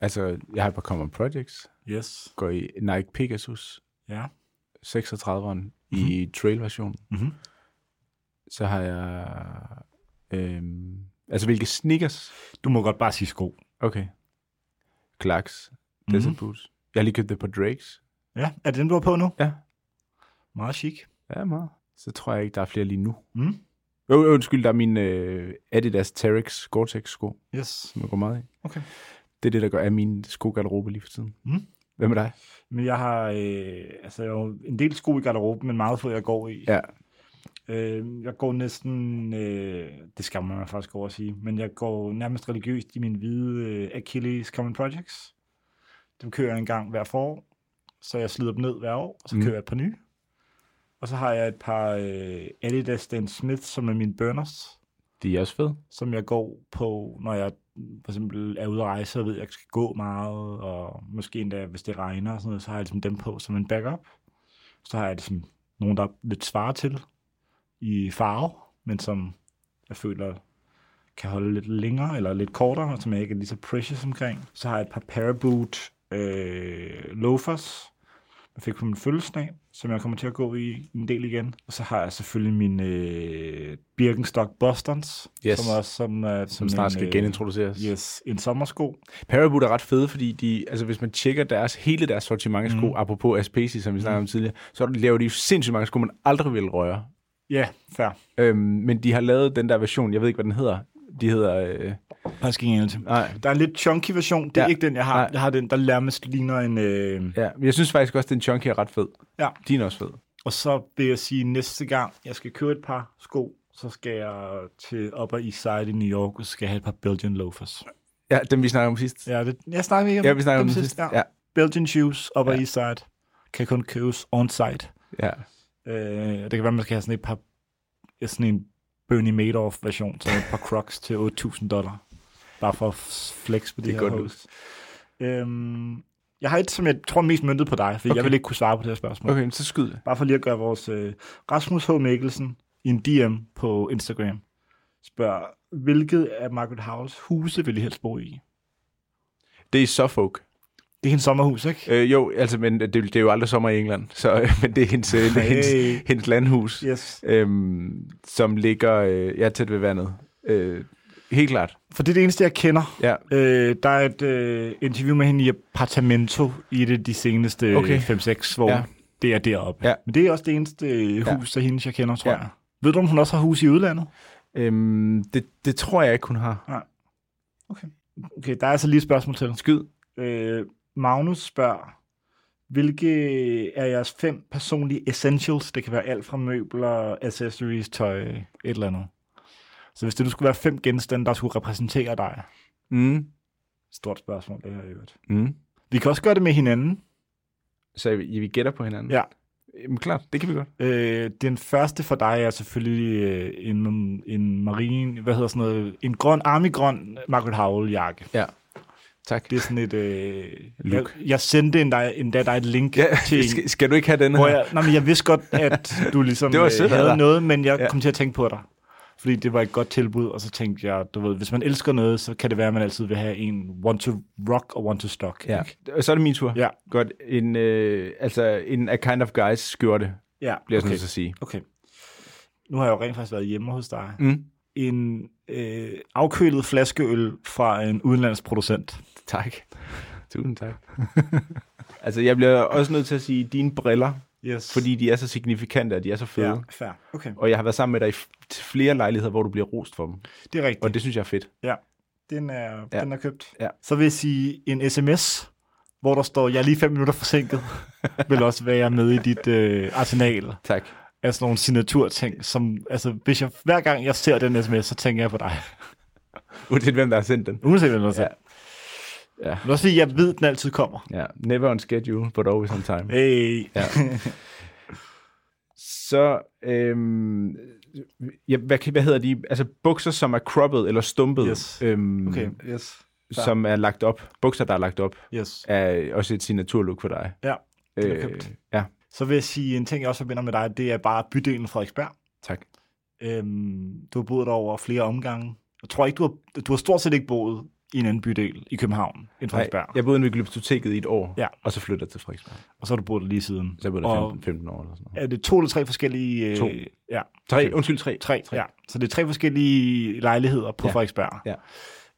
altså, jeg har et par Common Projects. Yes. Går i Nike Pegasus Ja. 36'eren mm-hmm. i trail-version. Mm-hmm. Så har jeg... Øh, altså, hvilke sneakers? Du må godt bare sige sko. Okay. Clarks. Desert Mhm. Boots. Jeg har lige købt det på Drakes. Ja, er det den, du har på nu? Ja. Meget chic. Ja, meget. Så tror jeg ikke, der er flere lige nu. Mm. Jo, jo, undskyld, der er min øh, Adidas Terex Gore-Tex sko, Yes. som jeg går meget i. Okay. Det er det, der gør af min skogarderobe lige for tiden. Mm. Hvad med dig? Men jeg har øh, altså, jeg har en del sko i garderoben, men meget få, jeg går i. Ja. Øh, jeg går næsten, øh, det skal man faktisk over at sige, men jeg går nærmest religiøst i min hvide øh, Achilles Common Projects. Dem kører jeg en gang hver forår, så jeg slider dem ned hver år, og så Mm. kører jeg et par nye. Og så har jeg et par øh, Adidas Dan Smith, som er mine burners, De er også fede. som jeg går på, når jeg for eksempel er ude at rejse så ved, at jeg skal gå meget, og måske endda, hvis det regner og sådan noget, så har jeg ligesom dem på som en backup. Så har jeg ligesom nogen, der er lidt svarer til i farve, men som jeg føler kan holde lidt længere eller lidt kortere, og som jeg ikke er lige så precious omkring. Så har jeg et par Paraboot øh, loafers, jeg fik på min fødselsdag, som jeg kommer til at gå i en del igen. Og så har jeg selvfølgelig min øh, Birkenstock Bostons, Yes. som også som, uh, Som snart skal genintroduceres. Yes, en sommersko. Paraboot er ret fede, fordi de, altså hvis man tjekker deres, hele deres sortiment af sko, Mm. mm. apropos Aspesi, som vi snakkede om tidligere, så laver de jo sindssygt mange sko, man aldrig vil røre. Ja, fair. Øhm, men de har lavet den der version, jeg ved ikke, hvad den hedder. De hedder... Øh, Anelse. nej, Der er en lidt chunky version. Det er Ja. ikke den, jeg har. Nej. Jeg har den, der nærmest ligner en... Øh... ja, men jeg synes faktisk også, at den chunky er ret fed. Ja. Din er også fed. Og så vil jeg sige, næste gang, jeg skal købe et par sko, så skal jeg til Upper East Side i New York, og så skal jeg have et par Belgian loafers. Ja, dem vi snakkede om sidst. Ja, det, jeg snakker ikke om Ja, vi snakkede om dem dem sidst. Ja. Belgian shoes, Upper Ja. East Side. Kan kun købes on-site. ja. Øh, det kan være, man skal have sådan et par, ja, sådan en Bernie Madoff version, så et par Crocs til 8.000 dollar. Bare for at flex på det, Det er her godt host. Øhm, jeg har et, som jeg tror mest møntet på dig, for okay. Jeg vil ikke kunne svare på det her spørgsmål. Okay. Så skyd det. Bare for lige at gøre vores øh, Rasmus H. Mikkelsen i en DM på Instagram spørger, hvilket af Margaret Howells huse vil I helst bo i? Det er Suffolk. Det er hendes sommerhus, ikke? Øh, jo, altså, men det, det er jo aldrig sommer i England, så, øh, men det er hendes, øh, det er hendes, Hey. hendes landhus, Yes. øhm, som ligger øh, ja, tæt ved vandet. Øh, helt klart. For det er det eneste, jeg kender. Ja. Øh, der er et øh, interview med hende i Apartamento i det de seneste Okay. 5-6, hvor ja. Ja. det er deroppe. Ja. Men det er også det eneste øh, Ja. hus af hendes, jeg kender, tror Ja. jeg. Ved du, om hun også har hus i udlandet? Øhm, det, det tror jeg ikke, hun har. Okay, der er altså lige et spørgsmål til. Skyd. Øh, Magnus spørger, hvilke er jeres fem personlige essentials? Det kan være alt fra møbler, accessories, tøj, et eller andet. Så hvis det nu skulle være fem genstande, der skulle repræsentere dig. Mm. Stort spørgsmål, det her i øvrigt. Mm. Vi kan også gøre det med hinanden. Så vi, vi gætter på hinanden? Ja. Jamen, klart, det kan vi godt. Øh, den første for dig er selvfølgelig øh, en, en marine, hvad hedder sådan noget, en grøn, army-grøn Margaret Howell-jakke. Tak. Det er sådan et... Øh, jeg, jeg sendte endda, endda dig et link Ja, til skal, skal du ikke have den her? jeg, nej, men jeg vidste godt, at du ligesom Det var øh, sødt havde dig. noget, men jeg Ja. kom til at tænke på dig. Fordi det var et godt tilbud, og så tænkte jeg, du ved, hvis man elsker noget, så kan det være, at man altid vil have en want to rock og want to stock. Ja. ikke? Og så er det min tur. Ja. Godt. En, øh, altså, en A Kind of Guys skjorte, Ja, bliver jeg sådan okay. nødt til at sige. okay. Nu har jeg jo rent faktisk været hjemme hos dig. Mm. En øh, afkølet flaskeøl fra en udenlandsk producent. Tak. Tusind tak. altså, jeg bliver også nødt til at sige, dine briller, Yes. fordi de er så signifikante, og de er så fede. Ja, fair. Okay. Og jeg har været sammen med dig i flere lejligheder, hvor du bliver rost for dem. Det er rigtigt. Og det synes jeg er fedt. Ja, den er, ja. Den er købt. Ja. Så vil jeg sige, en sms, hvor der står, jeg er lige fem minutter forsinket, vil også være med i dit øh, arsenal Tak. af sådan nogle signaturting, som, altså, hvis jeg, hver gang jeg ser den sms, så tænker jeg på dig. Uanset hvem, der har sendt den. Uanset hvad der Ja. ja. Ja. Men også fordi, jeg ved, den altid kommer. ja. Never on schedule, but always on time. Hey. Ja. Så, øhm, ja, hvad, hvad hedder de? Altså bukser, som er cropped eller stumpet, Yes. øhm, Okay, yes. som er lagt op. Bukser, der er lagt op, Yes. er også et signaturlook for dig. Ja, den er Øh, købt. ja, Så vil jeg sige, en ting, jeg også forbinder med dig, det er bare bydelen Frederiksberg. tak. Øhm, du har boet der over flere omgange. Jeg tror ikke, du har, du har stort set ikke boet i en anden bydel i København end Nej, Frederiksberg. jeg boede ved Glyptoteket i et år, Ja. og så flyttede jeg til Frederiksberg. Og så har du boet der lige siden. Så jeg boede der Og 15, 15 år eller sådan noget. er det to eller tre forskellige... To. Øh, ja, Tre, undskyld, tre. tre, ja. Så det er tre forskellige lejligheder på ja. Frederiksberg. Ja.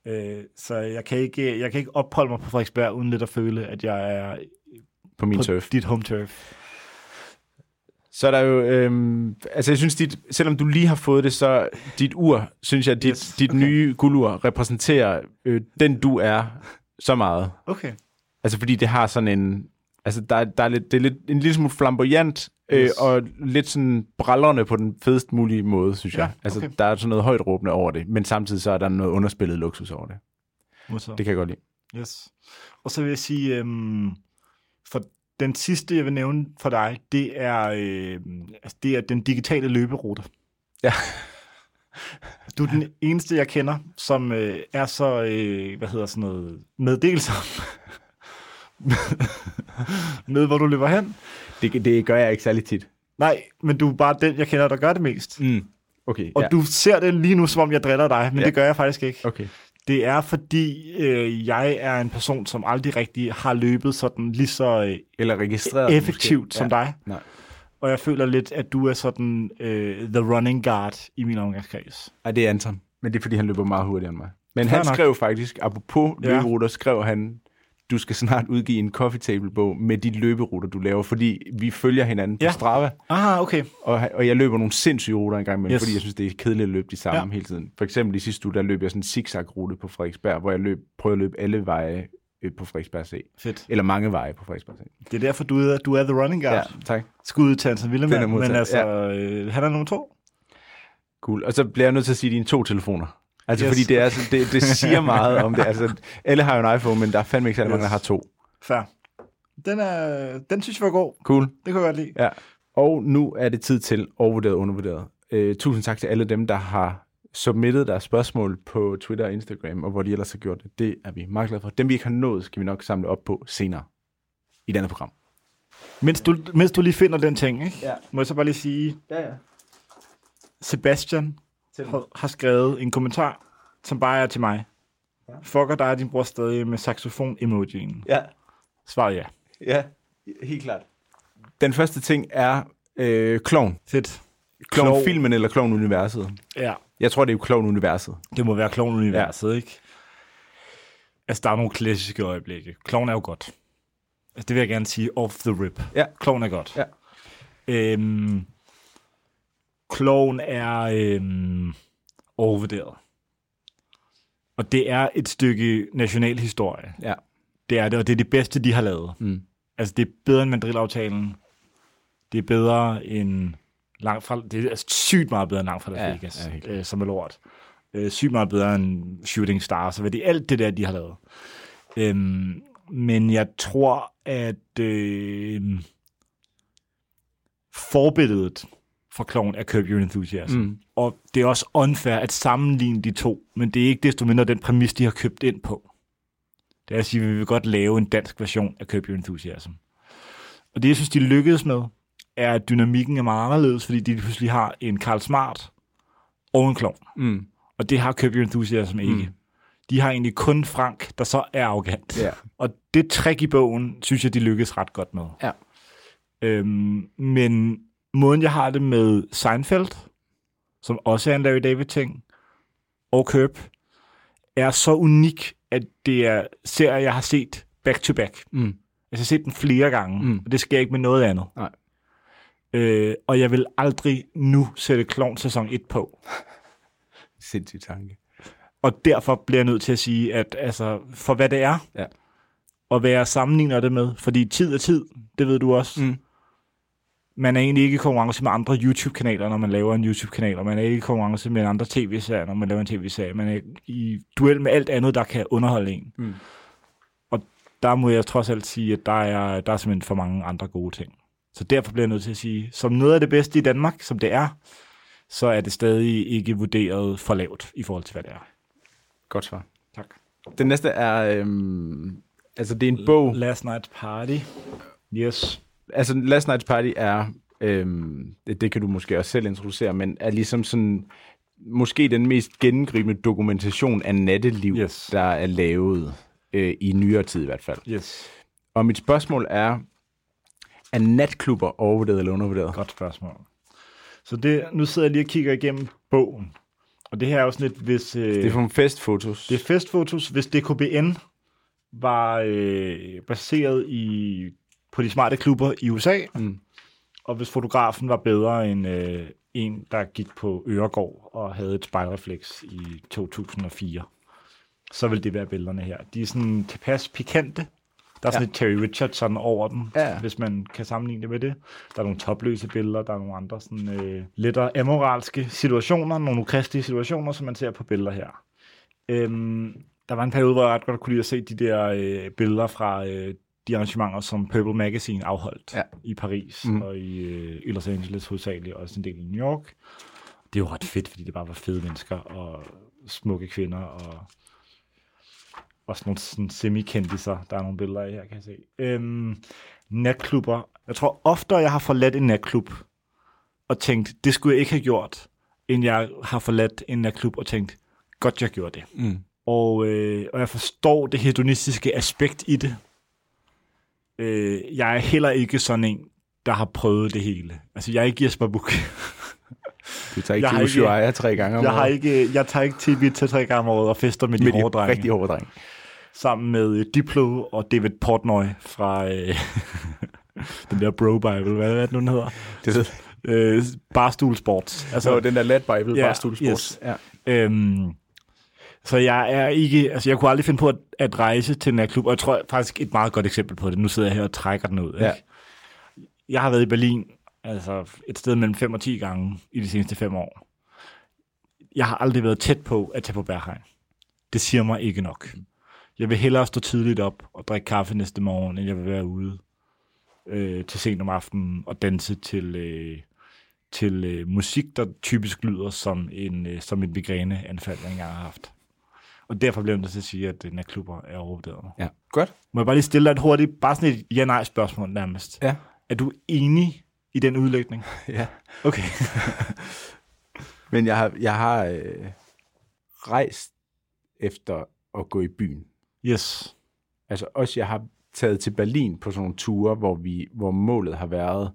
Øh, så jeg kan, ikke, jeg kan ikke opholde mig på Frederiksberg, uden lidt at føle, at jeg er På min på turf. dit home turf. Så er der jo, øhm, altså jeg synes, dit, selvom du lige har fået det, så dit ur, synes jeg, dit, Yes, dit okay. nye guldur repræsenterer øh, den du er så meget. Okay. Altså fordi det har sådan en, altså der, er- der er lidt, det er lidt, en lille smule flamboyant, øh, Yes. og lidt sådan brallerne på den fedest mulige måde, synes Ja, jeg. Altså okay. der er sådan noget højt råbende over det, men samtidig så er der noget underspillet luksus over det. Modtaget. Det kan jeg godt lide. Yes. Og så vil jeg sige, øhm, for den sidste, jeg vil nævne for dig, det er, øh, altså, det er den digitale løberute. Ja. Du er den eneste, jeg kender, som øh, er så, øh, hvad hedder sådan noget, meddelsom med, hvor du løber hen. Det, det gør jeg ikke særlig tit. Nej, men du er bare den, jeg kender, der gør det mest. Mm. Okay, Og ja. du ser det lige nu, som om jeg driller dig, men Ja. ja. det gør jeg faktisk ikke. Okay. Det er fordi, øh, jeg er en person, som aldrig rigtig har løbet sådan lige så øh, Eller registreret. effektivt måske. som ja. dig. Nej. Og jeg føler lidt, at du er sådan øh, the running guard i min omgangskreds. Ej, det er Anton. Men det er, fordi han løber meget hurtigere end mig. Men Fair han nok. skrev faktisk, apropos Ja. løberuter, skrev han, du skal snart udgive en coffee table bog med de løberuter, du laver, fordi vi følger hinanden på Ja. Strava, Ah, okay. og, og jeg løber nogle sindssyge ruter en gang imellem, Yes. fordi jeg synes, det er kedeligt at løbe de samme Ja. hele tiden. For eksempel i sidste uge, der løb jeg sådan en zigzag-rute på Frederiksberg, hvor jeg løb, prøvede at løbe alle veje øh, på Frederiksberg C. Fedt. Eller mange veje på Frederiksberg C. Det er derfor, du er, du er the running guard. Ja, Ja. tak. Skud til er Willemann, men altså, øh, han er nummer to. Cool. Og så bliver jeg nødt til at sige dine to telefoner. Altså, Yes. fordi det, er, så- det, det siger meget om det. Altså, alle har jo en iPhone, men der er fandme ikke særlig mange, der Yes. har to. Fair. Den, er, den synes jeg var god. Cool. Det kunne jeg godt lide. Ja. Og nu er det tid til overvurderet og undervurderet. Øh, tusind tak til alle dem, der har submittet deres spørgsmål på Twitter og Instagram, og hvor de ellers har gjort det. Det er vi meget glade for. Dem, vi ikke har nået, skal vi nok samle op på senere i andet program. Mens du, mens du lige finder den ting, ikke? Ja. må jeg så bare lige sige, Ja, ja. Sebastian har, har skrevet en kommentar, som bare er til mig. Fucker dig og din bror stadig med saxofon-emojien? Ja. Svaret ja. ja, helt klart. Den første ting er øh, Klovn. Fedt. Klovn-filmen eller Klovn-universet. Ja, Jeg tror, det er jo Klovn-universet. det må være klovn-universet, ja. ikke? Altså, der er nogle klassiske øjeblikke. Klovn er jo godt. Altså, det vil jeg gerne sige off the rip. Ja. Klovn er godt. Ja. Øhm, Klovn er øhm, overvurderet. Og det er et stykke nationalhistorie. Ja. Det er det, og det er det bedste, de har lavet. Mm. Altså, det er bedre end Madrid-aftalen. Det er bedre end langt fra... Det er sygt meget bedre end langt fra Las Ja, Vegas, ja, helt øh, som er lort. Øh, sygt meget bedre end Shooting Stars, og det er alt det der, de har lavet. Øhm, men jeg tror, at øh, forbilledet for Clown er Curb Your Enthusiasm. Mm. Og det er også unfair at sammenligne de to, men det er ikke desto mindre den præmis, de har købt ind på. Det er at sige, at vi vil godt lave en dansk version af Curb Your Enthusiasm. Og det, jeg synes, de lykkedes med, er, at dynamikken er meget anderledes, fordi de pludselig har en Karl Smart og en klovn. Mm. Og det har Curb Your Enthusiasm ikke. Mm. De har egentlig kun Frank, der så er arrogant. Ja. Og det trick i bogen, synes jeg, de lykkedes ret godt med. Ja. Øhm, men måden, jeg har det med Seinfeld, som også er en Larry David-ting, og Curb, er så unik, at det er serier, jeg har set back to back. Mm. Altså, jeg har set den flere gange, mm. og det sker ikke med noget andet. Nej. Øh, og jeg vil aldrig nu sætte Klovn sæson 1 på. Sindssyg tanke. Og derfor bliver jeg nødt til at sige, at altså, for hvad det er, Ja. og hvad jeg sammenligner det med, fordi tid er tid, det ved du også. Mm. Man er egentlig ikke i konkurrence med andre YouTube-kanaler, når man laver en YouTube-kanal, og man er ikke i konkurrence med andre tv-serier, når man laver en tv-serie. Man er i duel med alt andet, der kan underholde en. Mm. Og der må jeg trods alt sige, at der er, der er simpelthen for mange andre gode ting. Så derfor bliver jeg nødt til at sige, som noget af det bedste i Danmark, som det er, så er det stadig ikke vurderet for lavt i forhold til, hvad det er. Godt svar. Tak. Den næste er, øhm, altså det er en bog, Last Night Party. Yes. Altså Last Night's Party er, øhm, det, det kan du måske også selv introducere, men er ligesom sådan, måske den mest gennemgribende dokumentation af natteliv, Yes. der er lavet øh, i nyere tid i hvert fald. Yes. Og mit spørgsmål er, er natklubber overvurderet eller undervurderet? Godt spørgsmål. Så det, nu sidder jeg lige og kigger igennem bogen. Og det her er sådan lidt, hvis... Øh, Det er fra festfotos. Det er festfotos, hvis DKBN var øh, baseret i, på de smarte klubber i USA, Mm. og hvis fotografen var bedre end øh, en, der gik på Øregård og havde et spejlrefleks i 2004, så vil det være billederne her. De er sådan tilpas pikante. Der er sådan Ja. et Terry Richardson over dem, Ja. hvis man kan sammenligne det med det. Der er nogle topløse billeder, der er nogle andre sådan, øh, lettere amoralske situationer, nogle ukristelige situationer, som man ser på billeder her. Øhm, der var en periode, hvor jeg ret godt kunne lide at se de der øh, billeder fra øh, de arrangementer, som Purple Magazine afholdt Ja. i Paris mm. og i, øh, i Los Angeles hovedsageligt, og også en del i New York. Det er jo ret fedt, fordi det bare var fede mennesker og smukke kvinder og også nogle sådan semi-kendiser. Der er nogle billeder af her, kan jeg se. Øhm, natklubber. Jeg tror oftere, jeg har forladt en natklub og tænkt, det skulle jeg ikke have gjort, end jeg har forladt en natklub og tænkt, godt jeg gjorde det. Mm. Og, øh, og jeg forstår det hedonistiske aspekt i det. Øh, jeg er heller ikke sådan en, der har prøvet det hele. Altså, jeg er ikke Jesper Buch. Du tager ikke Jeg til Ushuaia tre gange om Jeg, har ikke, jeg tager ikke til Ibiza tre gange om året og fester med de Med de hårde drenge. rigtig hårde drenge. Sammen med øh, Diplo og David Portnoy fra øh, den der Bro Bible. Hvad er det nu, den hedder? Det er Øh, Barstool Sports. så den der Lad Bible, Ja, bare stulsport. yes. Ja. Øhm, så jeg er ikke, altså jeg kunne aldrig finde på at, at rejse til en natklub, og jeg tror faktisk et meget godt eksempel på det. Nu sidder jeg her og trækker den ud. Ikke? Ja. Jeg har været i Berlin, altså et sted mellem 5 og 10 gange i de seneste fem år. Jeg har aldrig været tæt på at tage på Berghain. Det siger mig ikke nok. Jeg vil hellere stå tidligt op og drikke kaffe næste morgen, end jeg vil være ude øh, til sent om aftenen og danse til, øh, til øh, musik, der typisk lyder som en, øh, som en migræneanfald, jeg engang har haft. Og derfor bliver jeg nødt til at sige, at øh, natklubber er overvurderet. ja. Godt. Må jeg bare lige stille dig et hurtigt, bare sådan et ja-nej-spørgsmål nærmest. Ja. Er du enig i den udlægning? ja. Okay. Men jeg har, jeg har øh, rejst efter at gå i byen. Yes. Altså også, jeg har taget til Berlin på sådan nogle ture, hvor, vi, hvor målet har været,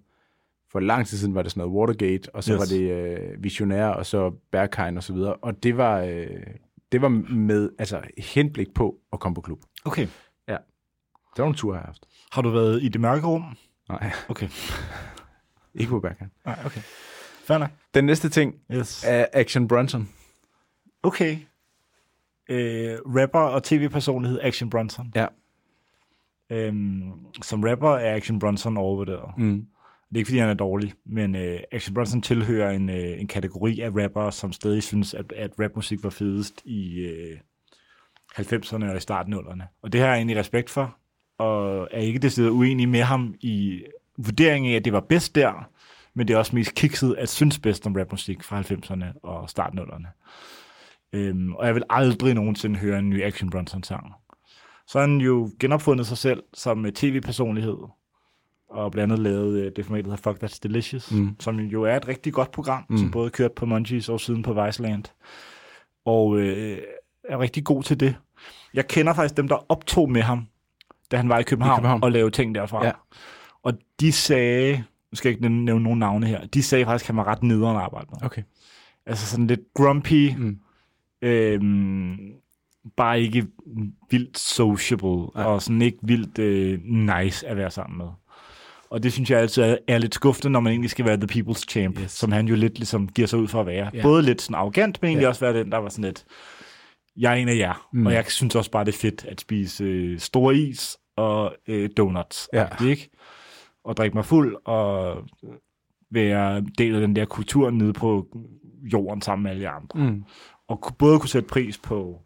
for lang tid siden var det sådan noget Watergate, og så Yes. var det øh, Visionær, og så Berghain og så videre. Og det var, øh, det var med altså, henblik på at komme på klub. Okay. Det var nogle ture, jeg har haft. Har du været i det mørke rum? Nej, Okay. ikke på Berghain. Nej, okay. Fair nok. Den næste ting Yes. er Action Bronson. Okay. Øh, rapper og tv-personlighed Action Bronson. Ja. Øhm, som rapper er Action Bronson overvurderet. Mm. Er ikke, fordi han er dårlig, men øh, Action Bronson tilhører en, øh, en kategori af rappere, som stadig synes, at, at rapmusik var fedest i øh, 90'erne og i starten af 0'erne. Og det har jeg egentlig respekt for, og er ikke decideret uenig med ham i vurderingen af, at det var bedst der, men det er også mest kikset at synes bedst om rapmusik fra 90'erne og starten af 0'erne. Øhm, og jeg vil aldrig nogensinde høre en ny Action Bronson-sang. Så har han jo genopfundet sig selv som øh, tv-personlighed, og blandt andet lavet øh, det format, der hedder Fuck That's Delicious, Mm. som jo er et rigtig godt program, Mm. som både kørt på Munchies og siden på Viceland. Og øh, er rigtig god til det. Jeg kender faktisk dem, der optog med ham, da han var i København, I København. og lavede ting derfra. Ja. Og de sagde, nu skal jeg ikke nævne nogen navne her, de sagde faktisk, at han var ret nederen arbejde med. Okay. Altså sådan lidt grumpy, Mm. øhm, bare ikke vildt sociable, ja. og sådan ikke vildt øh, nice at være sammen med. Og det synes jeg altid er, lidt skuffende, når man egentlig skal være the people's champ, yes. som han jo lidt ligesom giver sig ud for at være. Ja. Både lidt sådan arrogant, men egentlig ja. også være den, der var sådan lidt, jeg er en af jer, mm. og jeg synes også bare, det er fedt at spise øh, store is og øh, donuts. Ja. Ikke? Og drikke mig fuld og være del af den der kultur nede på jorden sammen med alle de andre. Mm. Og både kunne sætte pris på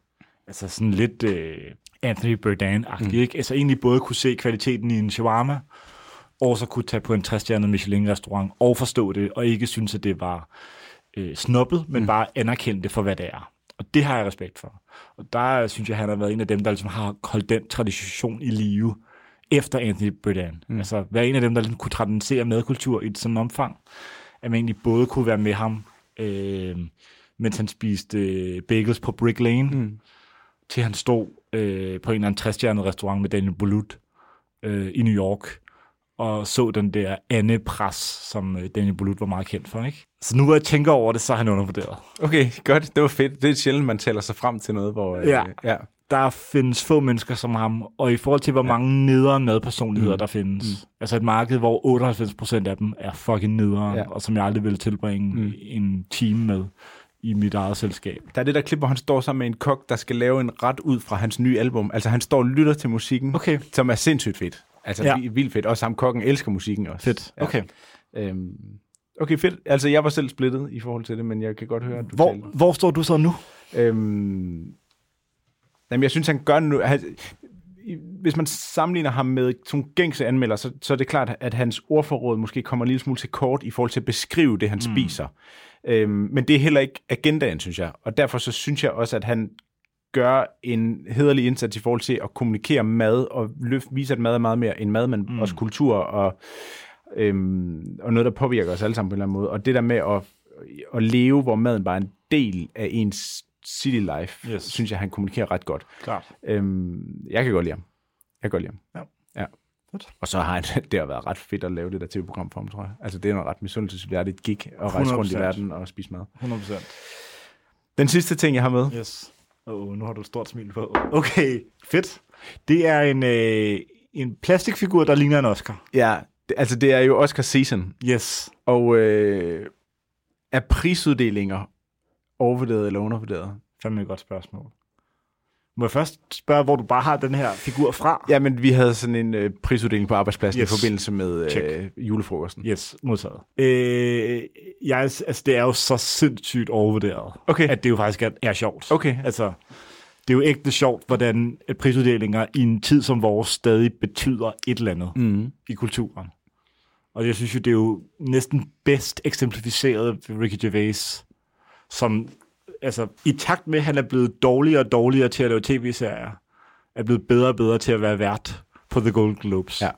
altså sådan lidt øh, Anthony Bourdain-agtigt, mm. ikke? Altså egentlig både kunne se kvaliteten i en shawarma, og så kunne tage på en 60-stjernet Michelin-restaurant og forstå det, og ikke synes, at det var øh, snobbet, men mm. bare anerkende det for, hvad det er. Og det har jeg respekt for. Og der synes jeg, han har været en af dem, der ligesom har holdt den tradition i live efter Anthony Bourdain. Mm. Altså være en af dem, der ligesom kunne tradisere madkultur i et sådan omfang, at man egentlig både kunne være med ham, øh, mens han spiste øh, bagels på Brick Lane, Mm. til han stod øh, på en eller anden 60 restaurant med Daniel Bolut øh, i New York, og så den der Anne-pres, som øh, Daniel Bolut var meget kendt for. Ikke? Så nu hvor jeg tænker over det, så er han undervurderet. Okay, godt. Det var fedt. Det er sjældent, man taler sig frem til noget, hvor... Ja. Øh, ja. Der findes få mennesker som ham, og i forhold til, hvor mange nederen madpersonligheder Mm. der findes, altså et marked, hvor 98% af dem er fucking nederen, Ja. ja. og som jeg aldrig ville tilbringe Mm. mm. en time med i mit eget selskab. Der er det der klip, hvor han står sammen med en kok, der skal lave en ret ud fra hans nye album. Altså, han står og lytter til musikken, Okay, som er sindssygt fedt. Altså, Ja. ja. vildt fedt. Også ham kokken elsker musikken også. fedt. Ja. Okay. Øhm, okay, fedt. Altså, jeg var selv splittet i forhold til det, men jeg kan godt høre, at du Hvor, taler. hvor står du så nu? Øhm, jamen, jeg synes, han gør nu... Han, hvis man sammenligner ham med sådan gængse anmelder, så, så er det klart, at hans ordforråd måske kommer en lille smule til kort i forhold til at beskrive det, han mm. spiser. Øhm, men det er heller ikke agendaen, synes jeg. Og derfor så synes jeg også, at han gør en hederlig indsats i forhold til at kommunikere mad, og løft, vise, at mad er meget mere end mad, men mm. også kultur, og, øhm, og noget, der påvirker os alle sammen på en eller anden måde. Og det der med at, at leve, hvor maden bare er en del af ens city life, Yes. synes jeg, han kommunikerer ret godt. Klart. Øhm, jeg kan godt lide ham. Jeg kan godt lide ham. Ja. ja. Godt. Og så har han, det har været ret fedt at lave det der tv-program for ham, tror jeg. Altså, det er noget ret misundelsesværdigt gig at rejse rundt i 100%. verden og spise mad. 100%. Den sidste ting, jeg har med, Yes. Åh, oh, nu har du et stort smil på. Okay, fedt. Det er en, øh, en plastikfigur, der ligner en Oscar. ja, det, altså det er jo Oscar season, Yes. og øh, er prisuddelinger overvurderet eller undervurderet? Fandme et godt spørgsmål. Må jeg først spørge, hvor du bare har den her figur fra? Ja, men vi havde sådan en øh, prisuddeling på arbejdspladsen yes. I forbindelse med øh, julefrokosten. Yes, modtaget. Øh, jeg, altså, det er jo så sindssygt overvurderet, Okay. at det jo faktisk er, er sjovt. Okay. Altså, det er jo ægte sjovt, hvordan at prisuddelinger i en tid som vores stadig betyder et eller andet Mm. i kulturen. Og jeg synes jo, det er jo næsten bedst eksemplificeret ved Ricky Gervais, som altså, i takt med, at han er blevet dårligere og dårligere til at lave tv-serier, er blevet bedre og bedre til at være vært på The Golden Globes. Ja.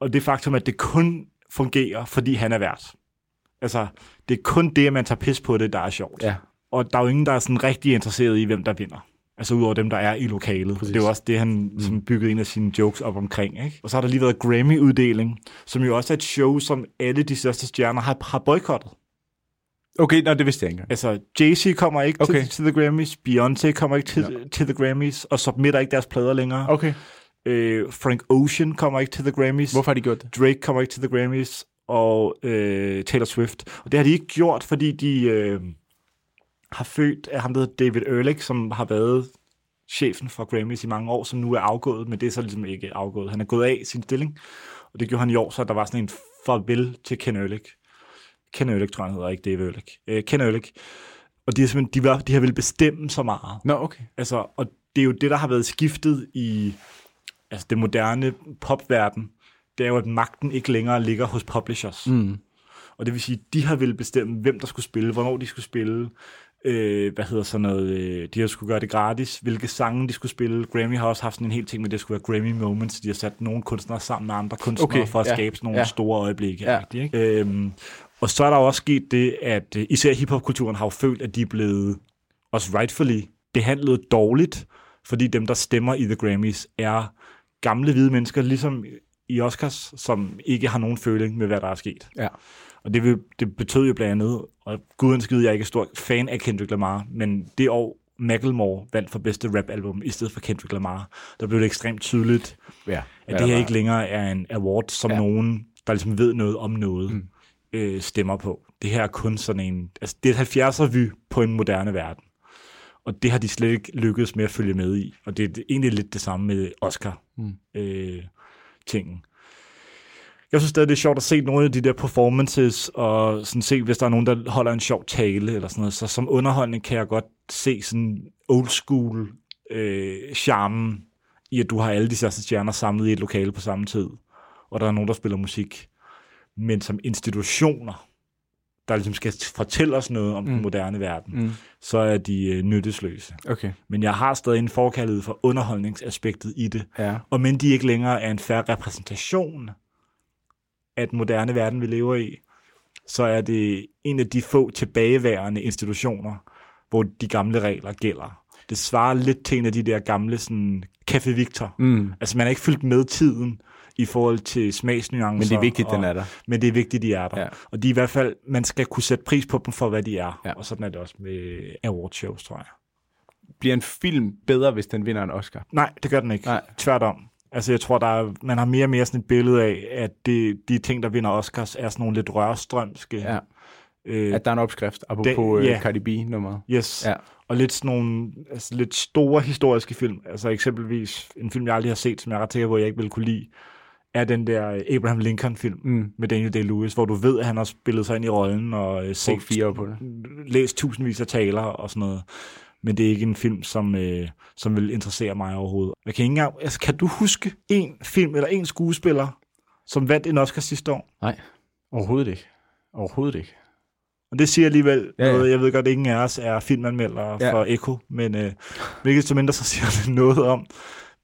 Og det faktum, at det kun fungerer, fordi han er vært. Altså, det er kun det, at man tager pis på det, der er sjovt. Ja. Og der er jo ingen, der er sådan rigtig interesseret i, hvem der vinder. Altså udover dem, der er i lokalet. Præcis. Det er jo også det, han mm. som byggede en af sine jokes op omkring. Ikke? Og så har der lige været Grammy-uddeling, som jo også er et show, som alle de største stjerner har, har boykottet. Okay, nå, det vidste jeg ikke engang. Altså, Jay-Z kommer ikke Okay. til, til The Grammys, Beyoncé kommer ikke til, ja. til The Grammys, og submitter ikke deres plader længere. Okay. Øh, Frank Ocean kommer ikke til The Grammys. Hvorfor har de gjort det? Drake kommer ikke til The Grammys, og øh, Taylor Swift. Og det har de ikke gjort, fordi de øh, har født af ham, der hedder David Ehrlich, som har været chefen for Grammys i mange år, som nu er afgået, men det er så ligesom ikke afgået. Han er gået af sin stilling, og det gjorde han i år, så der var sådan en farvel til Ken Ehrlich. Ken Ehrlich, tror han hedder, ikke David Ehrlich. Øh, Ken Ehrlich. Og de, har simpelthen, de, var, de har vel bestemme så meget. Nå, okay. Altså, og det er jo det, der har været skiftet i altså det moderne popverden. Det er jo, at magten ikke længere ligger hos publishers. Mm. Og det vil sige, de har ville bestemme, hvem der skulle spille, hvornår de skulle spille, øh, hvad hedder sådan noget, øh, de har skulle gøre det gratis, hvilke sange de skulle spille. Grammy har også haft sådan en hel ting med, at det skulle være Grammy Moments, de har sat nogle kunstnere sammen med andre kunstnere, Okay, for at ja, skabe sådan nogle ja. store øjeblikke. Ja. Ja. Ikke? Øhm, og så er der også sket det, at øh, især hiphop-kulturen har jo følt, at de er blevet, også rightfully, behandlet dårligt, fordi dem, der stemmer i The Grammys, er gamle hvide mennesker, ligesom i Oscars, som ikke har nogen føling med, hvad der er sket. Ja. Og det, vil, det betød jo blandt andet, og gudens skide, jeg er ikke stor fan af Kendrick Lamar, men det år, Macklemore vandt for bedste rap-album i stedet for Kendrick Lamar, der blev det ekstremt tydeligt, Ja, at det her ikke længere er en award, som Ja. nogen, der ligesom ved noget om noget, mm. øh, stemmer på. Det her er kun sådan en... Altså, det er et 70'er-vy på en moderne verden. Og det har de slet ikke lykkedes med at følge med i. Og det er egentlig lidt det samme med Oscar. Mm. Øh, tingen. Jeg synes stadig, det er sjovt at se nogle af de der performances, og sådan se, hvis der er nogen, der holder en sjov tale, eller sådan noget. Så som underholdning kan jeg godt se sådan old school øh, charmen i, at du har alle de største stjerner samlet i et lokale på samme tid, og der er nogen, der spiller musik. Men som institutioner, der ligesom skal fortælle os noget om mm. den moderne verden, Mm. så er de øh, nyttesløse. Okay. Men jeg har stadig en forkærlighed for underholdningsaspektet i det. Ja. Og men de ikke længere er en færre repræsentation den moderne verden, vi lever i, så er det en af de få tilbageværende institutioner, hvor de gamle regler gælder. Det svarer lidt til en af de der gamle sådan, Café Victor. Mm. Altså man er ikke fyldt med tiden i forhold til smagsnuancer. Men det er vigtigt, og, den er der. Men det er vigtigt, de er der. Ja. Og de i hvert fald, man skal kunne sætte pris på dem for, hvad de er. Ja. Og sådan er det også med awardshows, tror jeg. Bliver en film bedre, hvis den vinder en Oscar? Nej, det gør den ikke. Nej. Tværtom. Altså, jeg tror, der er, man har mere og mere sådan et billede af, at det, de ting, der vinder Oscars, er sådan nogle lidt rørstrømske. Ja. Øh, At der er en opskrift, apropos Det- det, ja. Cardi B-nummeret. yes. Ja. Og lidt sådan nogle altså, lidt store historiske film. Altså eksempelvis en film, jeg aldrig har set, som jeg er ret sikker på, jeg ikke ville kunne lide, er den der Abraham Lincoln-film Mm. med Daniel Day-Lewis, hvor du ved, at han har spillet sig ind i rollen og øh, Set fire på det. læst tusindvis af taler og sådan noget. Men det er ikke en film, som, øh, som vil interessere mig overhovedet. Jeg kan, ikke engang, altså, kan du huske en film eller en skuespiller, som vandt en Oscar sidste år? Nej, overhovedet ikke. Overhovedet ikke. Og det siger alligevel Ja, ja, noget. Jeg ved godt, at ingen af os er filmanmeldere Ja. for Echo, men øh, hvilket som mindre så siger det noget om,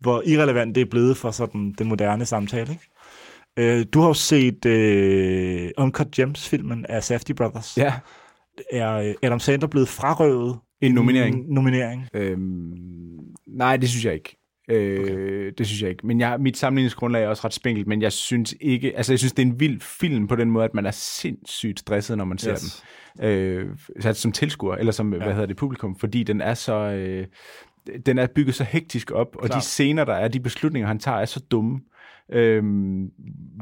hvor irrelevant det er blevet for sådan den moderne samtale. Ikke? Øh, du har jo set øh, Uncut Gems-filmen af Safdie Brothers. Ja. Er øh, Adam Sandler blevet frarøvet En nominering. En nominering. Øhm, nej, det synes jeg ikke. Øh, okay. Det synes jeg ikke. Men jeg, mit sammenligningsgrundlag er også ret spinkelt, men jeg synes ikke... Altså, jeg synes, det er en vild film på den måde, at man er sindssygt stresset, når man ser Yes. den. Øh, altså, som tilskuer, eller som, ja. hvad hedder det, publikum, fordi den er så... Øh, den er bygget så hektisk op, og Klart. de scener, der er, de beslutninger, han tager, er så dumme, øhm,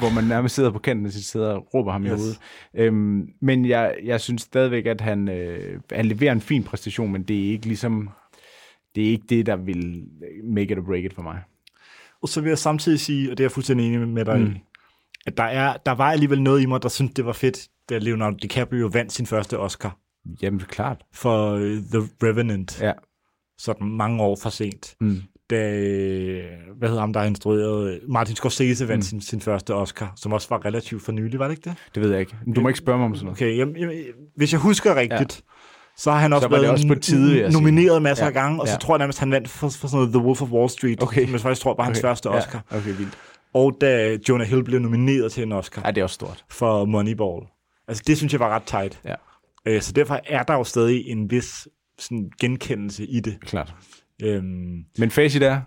hvor man nærmest sidder på kanten af sit sæde og råber ham yes. i hovedet. Øhm, men jeg, jeg synes stadigvæk, at han, øh, han leverer en fin præstation, men det er ikke ligesom det er ikke det, der vil make it or break it for mig. Og så vil jeg samtidig sige, og det er jeg fuldstændig enig med dig Mm. at der, er, der var alligevel noget i mig, der syntes, det var fedt, da Leonardo DiCaprio vandt sin første Oscar Jamen, klart. for uh, The Revenant, Ja. sådan mange år for sent. Mm. Da, øh, hvad hedder ham, der har instrueret, Martin Scorsese vandt Mm. sin, sin første Oscar, som også var relativt for nylig, var det ikke det? Det ved jeg ikke. Men Du må ikke spørge mig om sådan noget. Okay, jamen, jamen, hvis jeg husker rigtigt, ja. så har han også været også på tide, nomineret masser Ja. af gange, og så Ja. tror jeg nærmest, han vandt for, for sådan noget The Wolf of Wall Street, Okay. som jeg faktisk tror var hans Okay. første Oscar. Ja, okay, vildt. Og da Jonah Hill blev nomineret til en Oscar Ja, det er også stort. for Moneyball. Altså det synes jeg var ret tight. Ja. Øh, så derfor er der jo stadig en vis sådan, genkendelse i det. Klart. Øhm, Men facit er?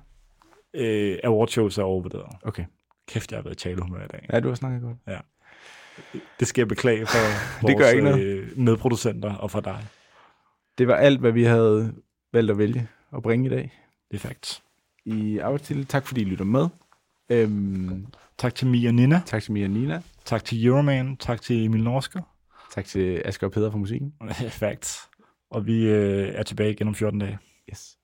øh, awardshows er overvurderet. Okay. Kæft, jeg har været i talehumør i dag. Ja, du har snakket godt. Det skal jeg beklage for Det gør vores ikke noget. øh, medproducenter og for dig. Det var alt, hvad vi havde valgt at vælge og bringe i dag Det er facts. i Arbejdstille. Tak fordi I lytter med. Øhm, Tak til Mia og Nina. tak til Mia og Nina. Tak til Euroman. Tak til Emil Norsker. Tak til Asger og Peder for musikken. Facts. Og vi øh, er tilbage igen om 14 dage. Yes.